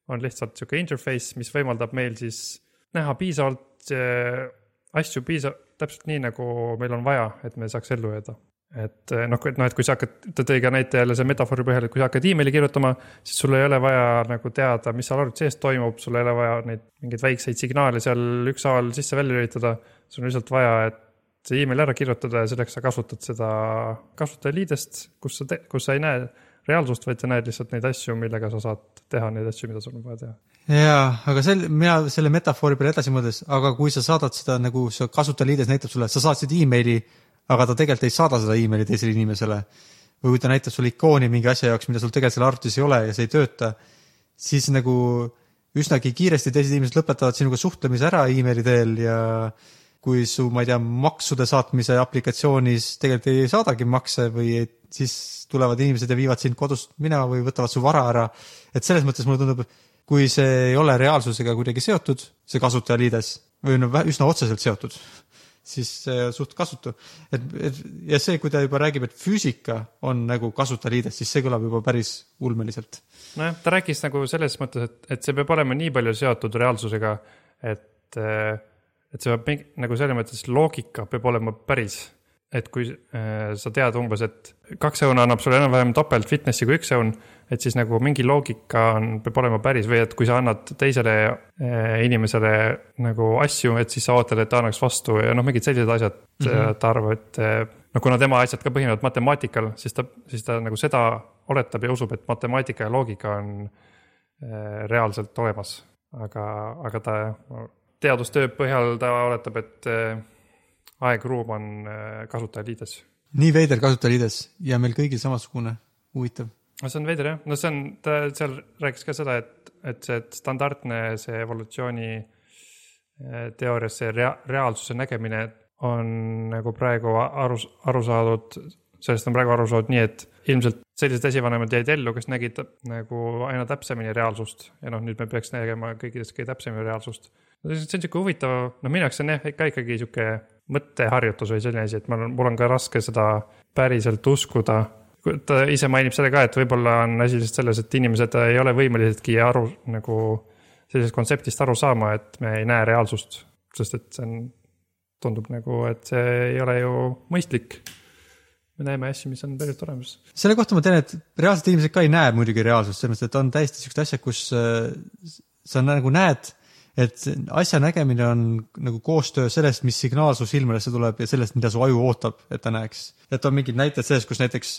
on lihtsalt sihuke interface, mis võimaldab meil siis näha piisavalt äh, asju piisav, täpselt nii, nagu meil on vaja, et me saaks ellu jääda. Et äh, noh, et noh, et kui sa hakkad, ta tõi ka näite jälle see metafoori põhjal, et kui sa hakkad emaili kirjutama, siis sul ei ole vaja nagu teada, mis seal arvuti sees toimub, sul ei ole vaja neid mingeid väikseid signaale seal ükshaaval sisse-välja lülitada. sul on lihtsalt vaja, et see email ära kirjutada ja selleks sa kasutad seda kasutajaliidest, kus sa, kus sa ei näe reaalsust, vaid sa näed lihtsalt neid asju, millega sa saad teha neid asju, mida sul on vaja teha. jaa, aga sel-, mina selle metafoori peale edasi mõeldes, aga kui sa saadad seda nagu see kasutajaliides näitab sulle, sa saatsid emaili, aga ta tegelikult ei saada seda emaili teisele inimesele või kui ta näitab sulle ikooni mingi asja jaoks, mida sul tegelikult seal arvutis ei ole ja see ei tööta, siis nagu üsnagi kiiresti teised inimesed lõpetavad sinuga suhtlemise ära emaili teel ja kui su, ma ei tea, maksude saatmise aplikatsioonis tegelikult ei saadagi makse või et siis tulevad inimesed ja viivad sind kodust minema või võtavad su vara ära. et selles mõttes mulle tundub, kui see ei ole reaalsusega kuidagi seotud, see kasutajaliides või no vä- üsna otseselt seotud, siis see on suht kasutu. et, et ja see, kui ta juba räägib, et füüsika on nagu kasutajaliides, siis see kõlab juba päris ulmeliselt. nojah, ta rääkis nagu selles mõttes, et, et see peab olema nii palju seotud reaalsusega, et, et see peab nagu selles mõttes loogika peab olema päris. Et kui äh, sa tead umbes, et kaks õuna annab sulle enam-vähem topelt fitnessi kui üks õun, et siis nagu mingi loogika on, peab olema päris või et kui sa annad teisele äh, inimesele nagu asju, et siis sa ootad, et ta annaks vastu ja noh, mingid sellised asjad mm, -hmm. ta arvab, et äh, no kuna tema asjad ka põhinevad matemaatikal, siis ta, siis ta nagu seda oletab ja usub, et matemaatika ja loogika on äh, reaalselt olemas. aga, aga ta teadustöö põhjal ta oletab, et äh, aeg-ruum on äh, kasutajaliides. nii veider kasutajaliides ja meil kõigil samasugune, huvitav. no see on veider jah, no see on, ta seal rääkis ka seda, et, et see standardne, see evolutsiooni äh, teoorias see rea-, reaalsuse nägemine on nagu praegu aru, aru saadud, sellest on praegu aru saadud nii, et ilmselt sellised esivanemad jäid ellu, kes nägid nagu aina täpsemini reaalsust ja noh, nüüd me peaks nägema kõikidest kõige täpsemini reaalsust. see on sihuke huvitav, noh minu jaoks on jah ikka ikkagi sihuke mõtteharjutus või selline asi, et mul on, mul on ka raske seda päriselt uskuda ta ise mainib seda ka, et võib-olla on asi lihtsalt selles, et inimesed ei ole võimelisedki aru nagu sellisest kontseptist aru saama, et me ei näe reaalsust, sest et see on, tundub nagu, et see ei ole ju mõistlik. me näeme asju, mis on päriselt olemas. selle kohta ma tean, et reaalsed inimesed ka ei näe muidugi reaalsust, selles mõttes, et on täiesti siuksed asjad, kus äh, sa nagu näed, et asja nägemine on nagu koostöö sellest, mis signaal su silmadesse tuleb ja sellest, mida su aju ootab, et ta näeks. et on mingid näited sellest, kus näiteks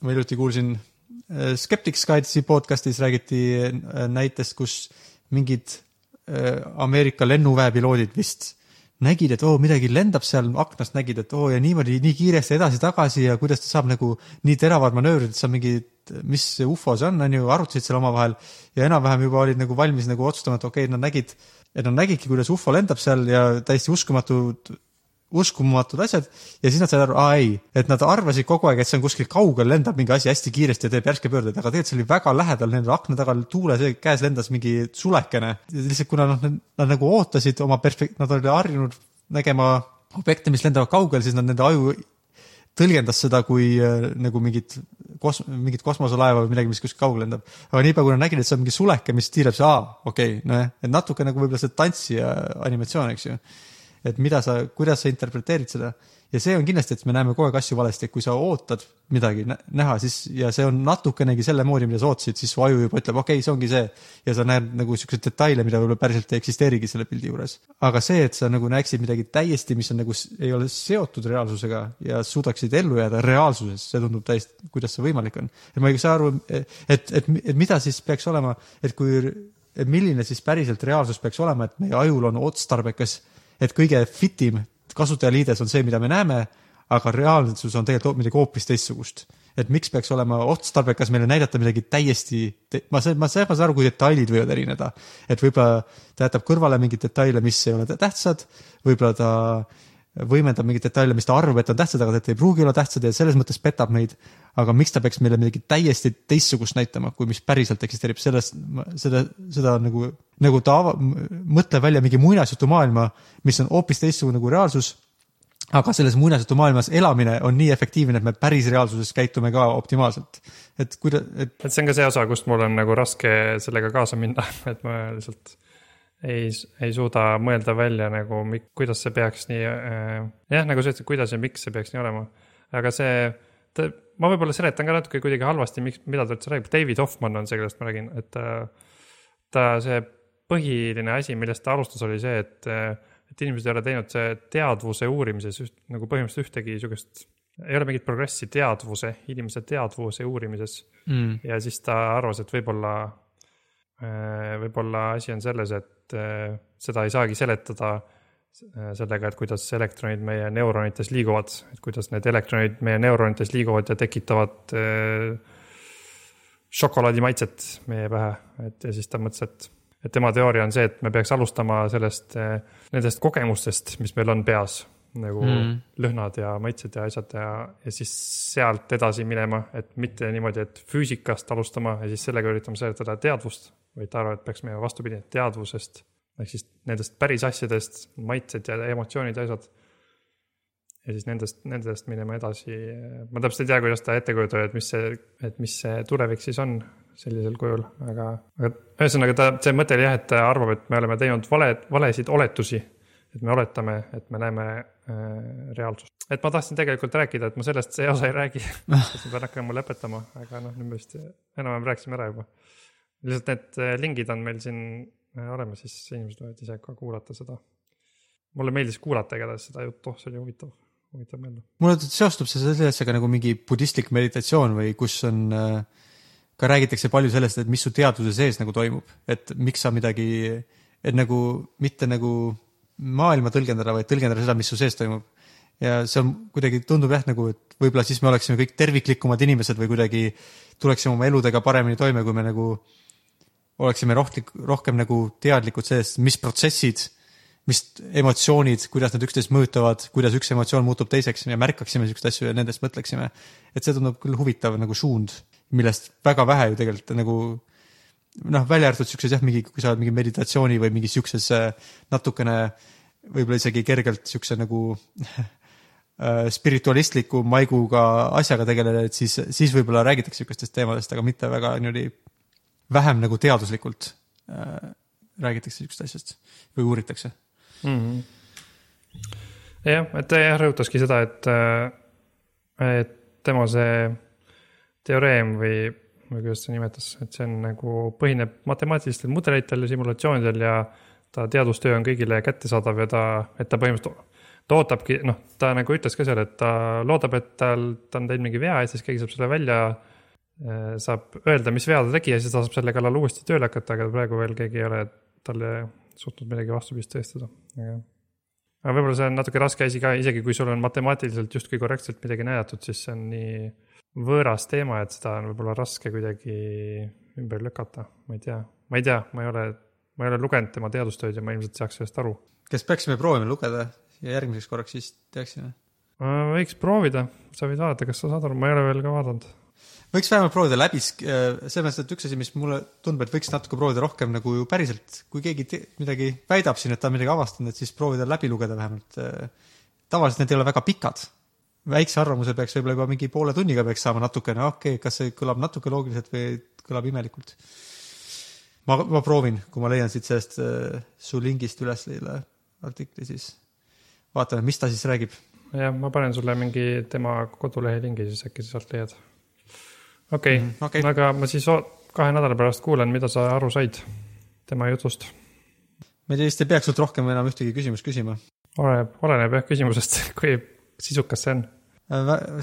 ma hiljuti kuulsin äh, Skeptics Guidesi podcast'is räägiti äh, näitest, kus mingid äh, Ameerika lennuväepiloodid vist nägid, et oo, midagi lendab seal aknast, nägid, et oo ja niimoodi nii kiiresti edasi-tagasi ja kuidas ta saab nagu nii teravad manöövrid, et saab mingi, mis ufo see on, on ju, arutasid seal omavahel. Ja enam-vähem juba olid nagu valmis nagu otsustama, et okei okay,, nad nägid, et nad nägidki, kuidas ufo lendab seal ja täiesti uskumatud, uskumatud asjad ja siis nad said aru, aa ei, et nad arvasid kogu aeg, et see on kuskil kaugel, lendab mingi asi hästi kiiresti ja teeb järske pöördeid, aga tegelikult see oli väga lähedal, nende akna taga tuule käes lendas mingi sulekene. lihtsalt kuna noh, nad nagu ootasid oma perspek-, nad olid harjunud nägema objekte, mis lendavad kaugel, siis nad nende aju tõlgendas seda kui äh, nagu mingit kos-, mingit kosmoselaeva või midagi, mis kuskil kaugel lendab. aga niipea, kui nad nägid, et see on mingi suleke, mis tiirleb, siis aa, okei okay,, nojah, et natuke nagu võib-olla see tantsija animatsioon, eks ju. Et mida sa, kuidas sa interpreteerid seda ja see on kindlasti, et me näeme kogu aeg asju valesti, et kui sa ootad midagi nä- näha, siis ja see on natukenegi selle moodi, mida sa ootasid, siis su aju juba ütleb, okei okay,, see ongi see. ja sa näed nagu siukseid detaile, mida võib-olla päriselt ei eksisteerigi selle pildi juures. aga see, et sa nagu näeksid midagi täiesti, mis on nagu, ei ole seotud reaalsusega ja suudaksid ellu jääda reaalsuses, see tundub täiesti, kuidas see võimalik on. et ma ei saa aru, et, et, et, et mida siis peaks olema, et kui, et milline siis päriselt reaalsus peaks olema, et meie ajul on otstarbekas, et kõige fitim kasutajaliides on see, mida me näeme, aga reaalsus on tegelikult midagi hoopis teistsugust. et miks peaks olema otstarbekas meile näidata midagi täiesti, saan, ma saan, ma saan aru, kui detailid võivad erineda. et võib-olla ta jätab kõrvale mingeid detaile, mis ei ole tä- tähtsad, võib-olla ta võimendab mingeid detaile, mis ta arvab, et on tähtsad, aga tegelikult ei pruugi olla tähtsad ja selles mõttes petab meid. aga miks ta peaks meile midagi täiesti teistsugust näitama, kui mis päriselt eksisteerib, sellest, seda, seda nagu, nagu ta ava- mõtleb välja mingi muinasjutumaailma, mis on hoopis teistsugune kui reaalsus aga selles muinasjutumaailmas elamine on nii efektiivne, et me päris reaalsuses käitume ka optimaalselt. et kuida-, et et see on ka see osa, kust mul on nagu raske sellega kaasa minna, *laughs* et ma lihtsalt ei, ei suuda mõelda välja nagu, kuidas see peaks nii äh,, jah, nagu sa ütlesid, kuidas ja miks see peaks nii olema. aga see, ma võib-olla seletan ka natuke kuidagi halvasti, miks, mida ta üldse räägib, David Hoffman on see, kellest ma räägin, et ta, ta see põhiline asi, millest ta alustas, oli see, et, et inimesed ei ole teinud see teadvuse uurimises üht, nagu põhimõtteliselt ühtegi sihukest, ei ole mingit progressi teadvuse, inimese teadvuse uurimises mm. ja siis ta arvas, et võib-olla, võib-olla asi on selles, et äh, seda ei saagi seletada äh, sellega, et kuidas elektronid meie neuronites liiguvad, et kuidas need elektronid meie neuronites liiguvad ja tekitavad äh, šokolaadimaitset meie pähe, et ja siis ta mõtles, et et tema teooria on see, et me peaks alustama sellest, nendest kogemustest, mis meil on peas nagu. Mm. lõhnad ja maitsed ja asjad ja, ja siis sealt edasi minema, et mitte niimoodi, et füüsikast alustama ja siis sellega üritama seletada teadvust, vaid ta arvab, et peaks minema vastupidi, teadvusest ehk siis nendest päris asjadest, maitsed ja emotsioonid ja asjad. ja siis nendest, nendest minema edasi, ma täpselt ei tea, kuidas ta ette kujutab, et mis see, et mis see tulevik siis on sellisel kujul, aga, aga ühesõnaga ta, see mõte oli jah, et ta arvab, et me oleme teinud vale, valesid oletusi. et me oletame, et me näeme äh, reaalsust. et ma tahtsin tegelikult rääkida, et ma sellest see osa ei räägi, *laughs* sest ma pean hakkama lõpetama, aga noh, nüüd me vist enam-vähem rääkisime ära juba. Lihtsalt need äh, lingid on meil siin äh, olemas, siis inimesed võivad ise ka kuulata seda. mulle meeldis kuulata igatahes seda juttu, see oli huvitav, huvitav meelde. mulle seostub see selle asjaga nagu mingi budistlik meditatsioon või kus on äh, ka räägitakse palju sellest, et mis su teadvuse sees nagu toimub, et miks sa midagi, et nagu mitte nagu maailma tõlgendada, vaid tõlgendada seda, mis su sees toimub. ja see on kuidagi tundub jah, nagu, et võib-olla siis me oleksime kõik terviklikumad inimesed või kuidagi tuleksime oma eludega paremini toime, kui me nagu oleksime rohkem, rohkem nagu teadlikud sellest, mis protsessid, mis emotsioonid, kuidas nad üksteist mõjutavad, kuidas üks emotsioon muutub teiseks ja märkaksime siukseid asju ja nendest mõtleksime. et see tundub küll huvitav nagu suund, millest väga vähe ju tegelikult nagu noh, välja arvatud siukses jah, mingi, kui sa oled mingi meditatsiooni või mingi siukses äh, natukene võib-olla isegi kergelt siukse nagu *laughs* äh, spiritualistliku maiguga asjaga tegeleda, et siis, siis võib-olla räägitakse siukestest teemadest, aga mitte väga niimoodi vähem nagu teaduslikult äh, räägitakse siukest asjast või uuritakse. mm. -hmm. jah, et ta jah rõhutaski seda, et, et tema see teoreem või, või kuidas ta nimetas, et see on nagu põhineb matemaatilistel mudelitel ja simulatsioonidel ja ta teadustöö on kõigile kättesaadav ja ta, et ta põhimõtteliselt ta ootabki, noh, ta nagu ütles ka seal, et ta loodab, et tal, ta on teinud mingi vea ja siis keegi saab selle välja, saab öelda, mis vea ta tegi ja siis ta saab selle kallal uuesti tööle hakata, aga praegu veel keegi ei ole talle suutnud midagi vastupidist tõestada, aga aga võib-olla see on natuke raske asi ka, isegi kui sul on matemaatiliselt justkui korrektselt midagi näidatud, siis see on nii võõras teema, et seda on võib-olla raske kuidagi ümber lükata, ma ei tea, ma ei tea, ma ei ole, ma ei ole lugenud tema teadustööd ja ma ilmselt saaks sellest aru. kas peaksime proovima lugeda ja järgmiseks korraks siis teaksime? võiks proovida, sa võid vaadata, kas sa saad aru, ma ei ole veel ka vaadanud. Võiks vähemalt proovida läbi, selles mõttes, et üks asi, mis mulle tundub, et võiks natuke proovida rohkem nagu ju päriselt, kui keegi midagi väidab siin, et ta on midagi avastanud, et siis proovida läbi lugeda vähemalt. tavaliselt need ei ole väga pikad. väikse arvamuse peaks võib-olla juba mingi poole tunniga peaks saama natukene, okei okay,, kas see kõlab natuke loogiliselt või kõlab imelikult. ma, ma proovin, kui ma leian siit sellest äh, su lingist üles selle artikli, siis vaatame, mis ta siis räägib jah, ma panen sulle mingi tema kodulehe lingi, siis äkki sa sealt leiad. Okei Mhm, okei. okay., aga ma siis kahe nädala pärast kuulan, mida sa aru said tema jutust. me vist ei peaks sult rohkem enam ühtegi küsimust küsima. oleneb, oleneb jah küsimusest, *laughs* kui sisukas see on.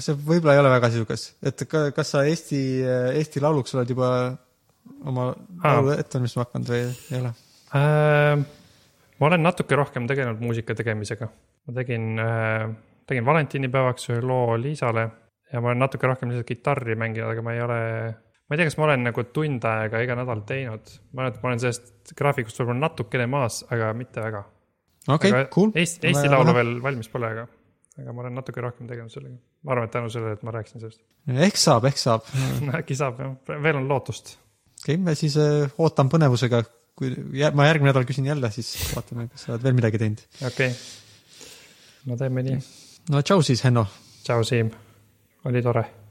see võib-olla ei ole väga sisukas, et ka, kas sa Eesti, Eesti Lauluks oled juba oma laulu ette valmistama hakanud või ei ole? Äh, ma olen natuke rohkem tegelenud muusika tegemisega. ma tegin, tegin valentinipäevaks ühe loo Liisale ja ma olen natuke rohkem lihtsalt kitarri mänginud, aga ma ei ole, ma ei tea, kas ma olen nagu tund aega iga nädal teinud. ma arvan, et ma olen sellest graafikust võib-olla natukene maas, aga mitte väga. okei Aga, cool. Eesti, Eesti Laulu veel valmis pole, aga, aga ma olen natuke rohkem tegelenud sellega. ma arvan, et tänu sellele, et ma rääkisin sellest. ehk saab, ehk saab. *laughs* äkki saab jah, veel on lootust. okei, ma siis äh, ootan põnevusega, kui ma järgmine nädal küsin jälle, siis vaatame, kas sa oled veel midagi teinud. okei okay.. no teeme nii. no tšau siis, Henno. tšau, Siim. Oli tore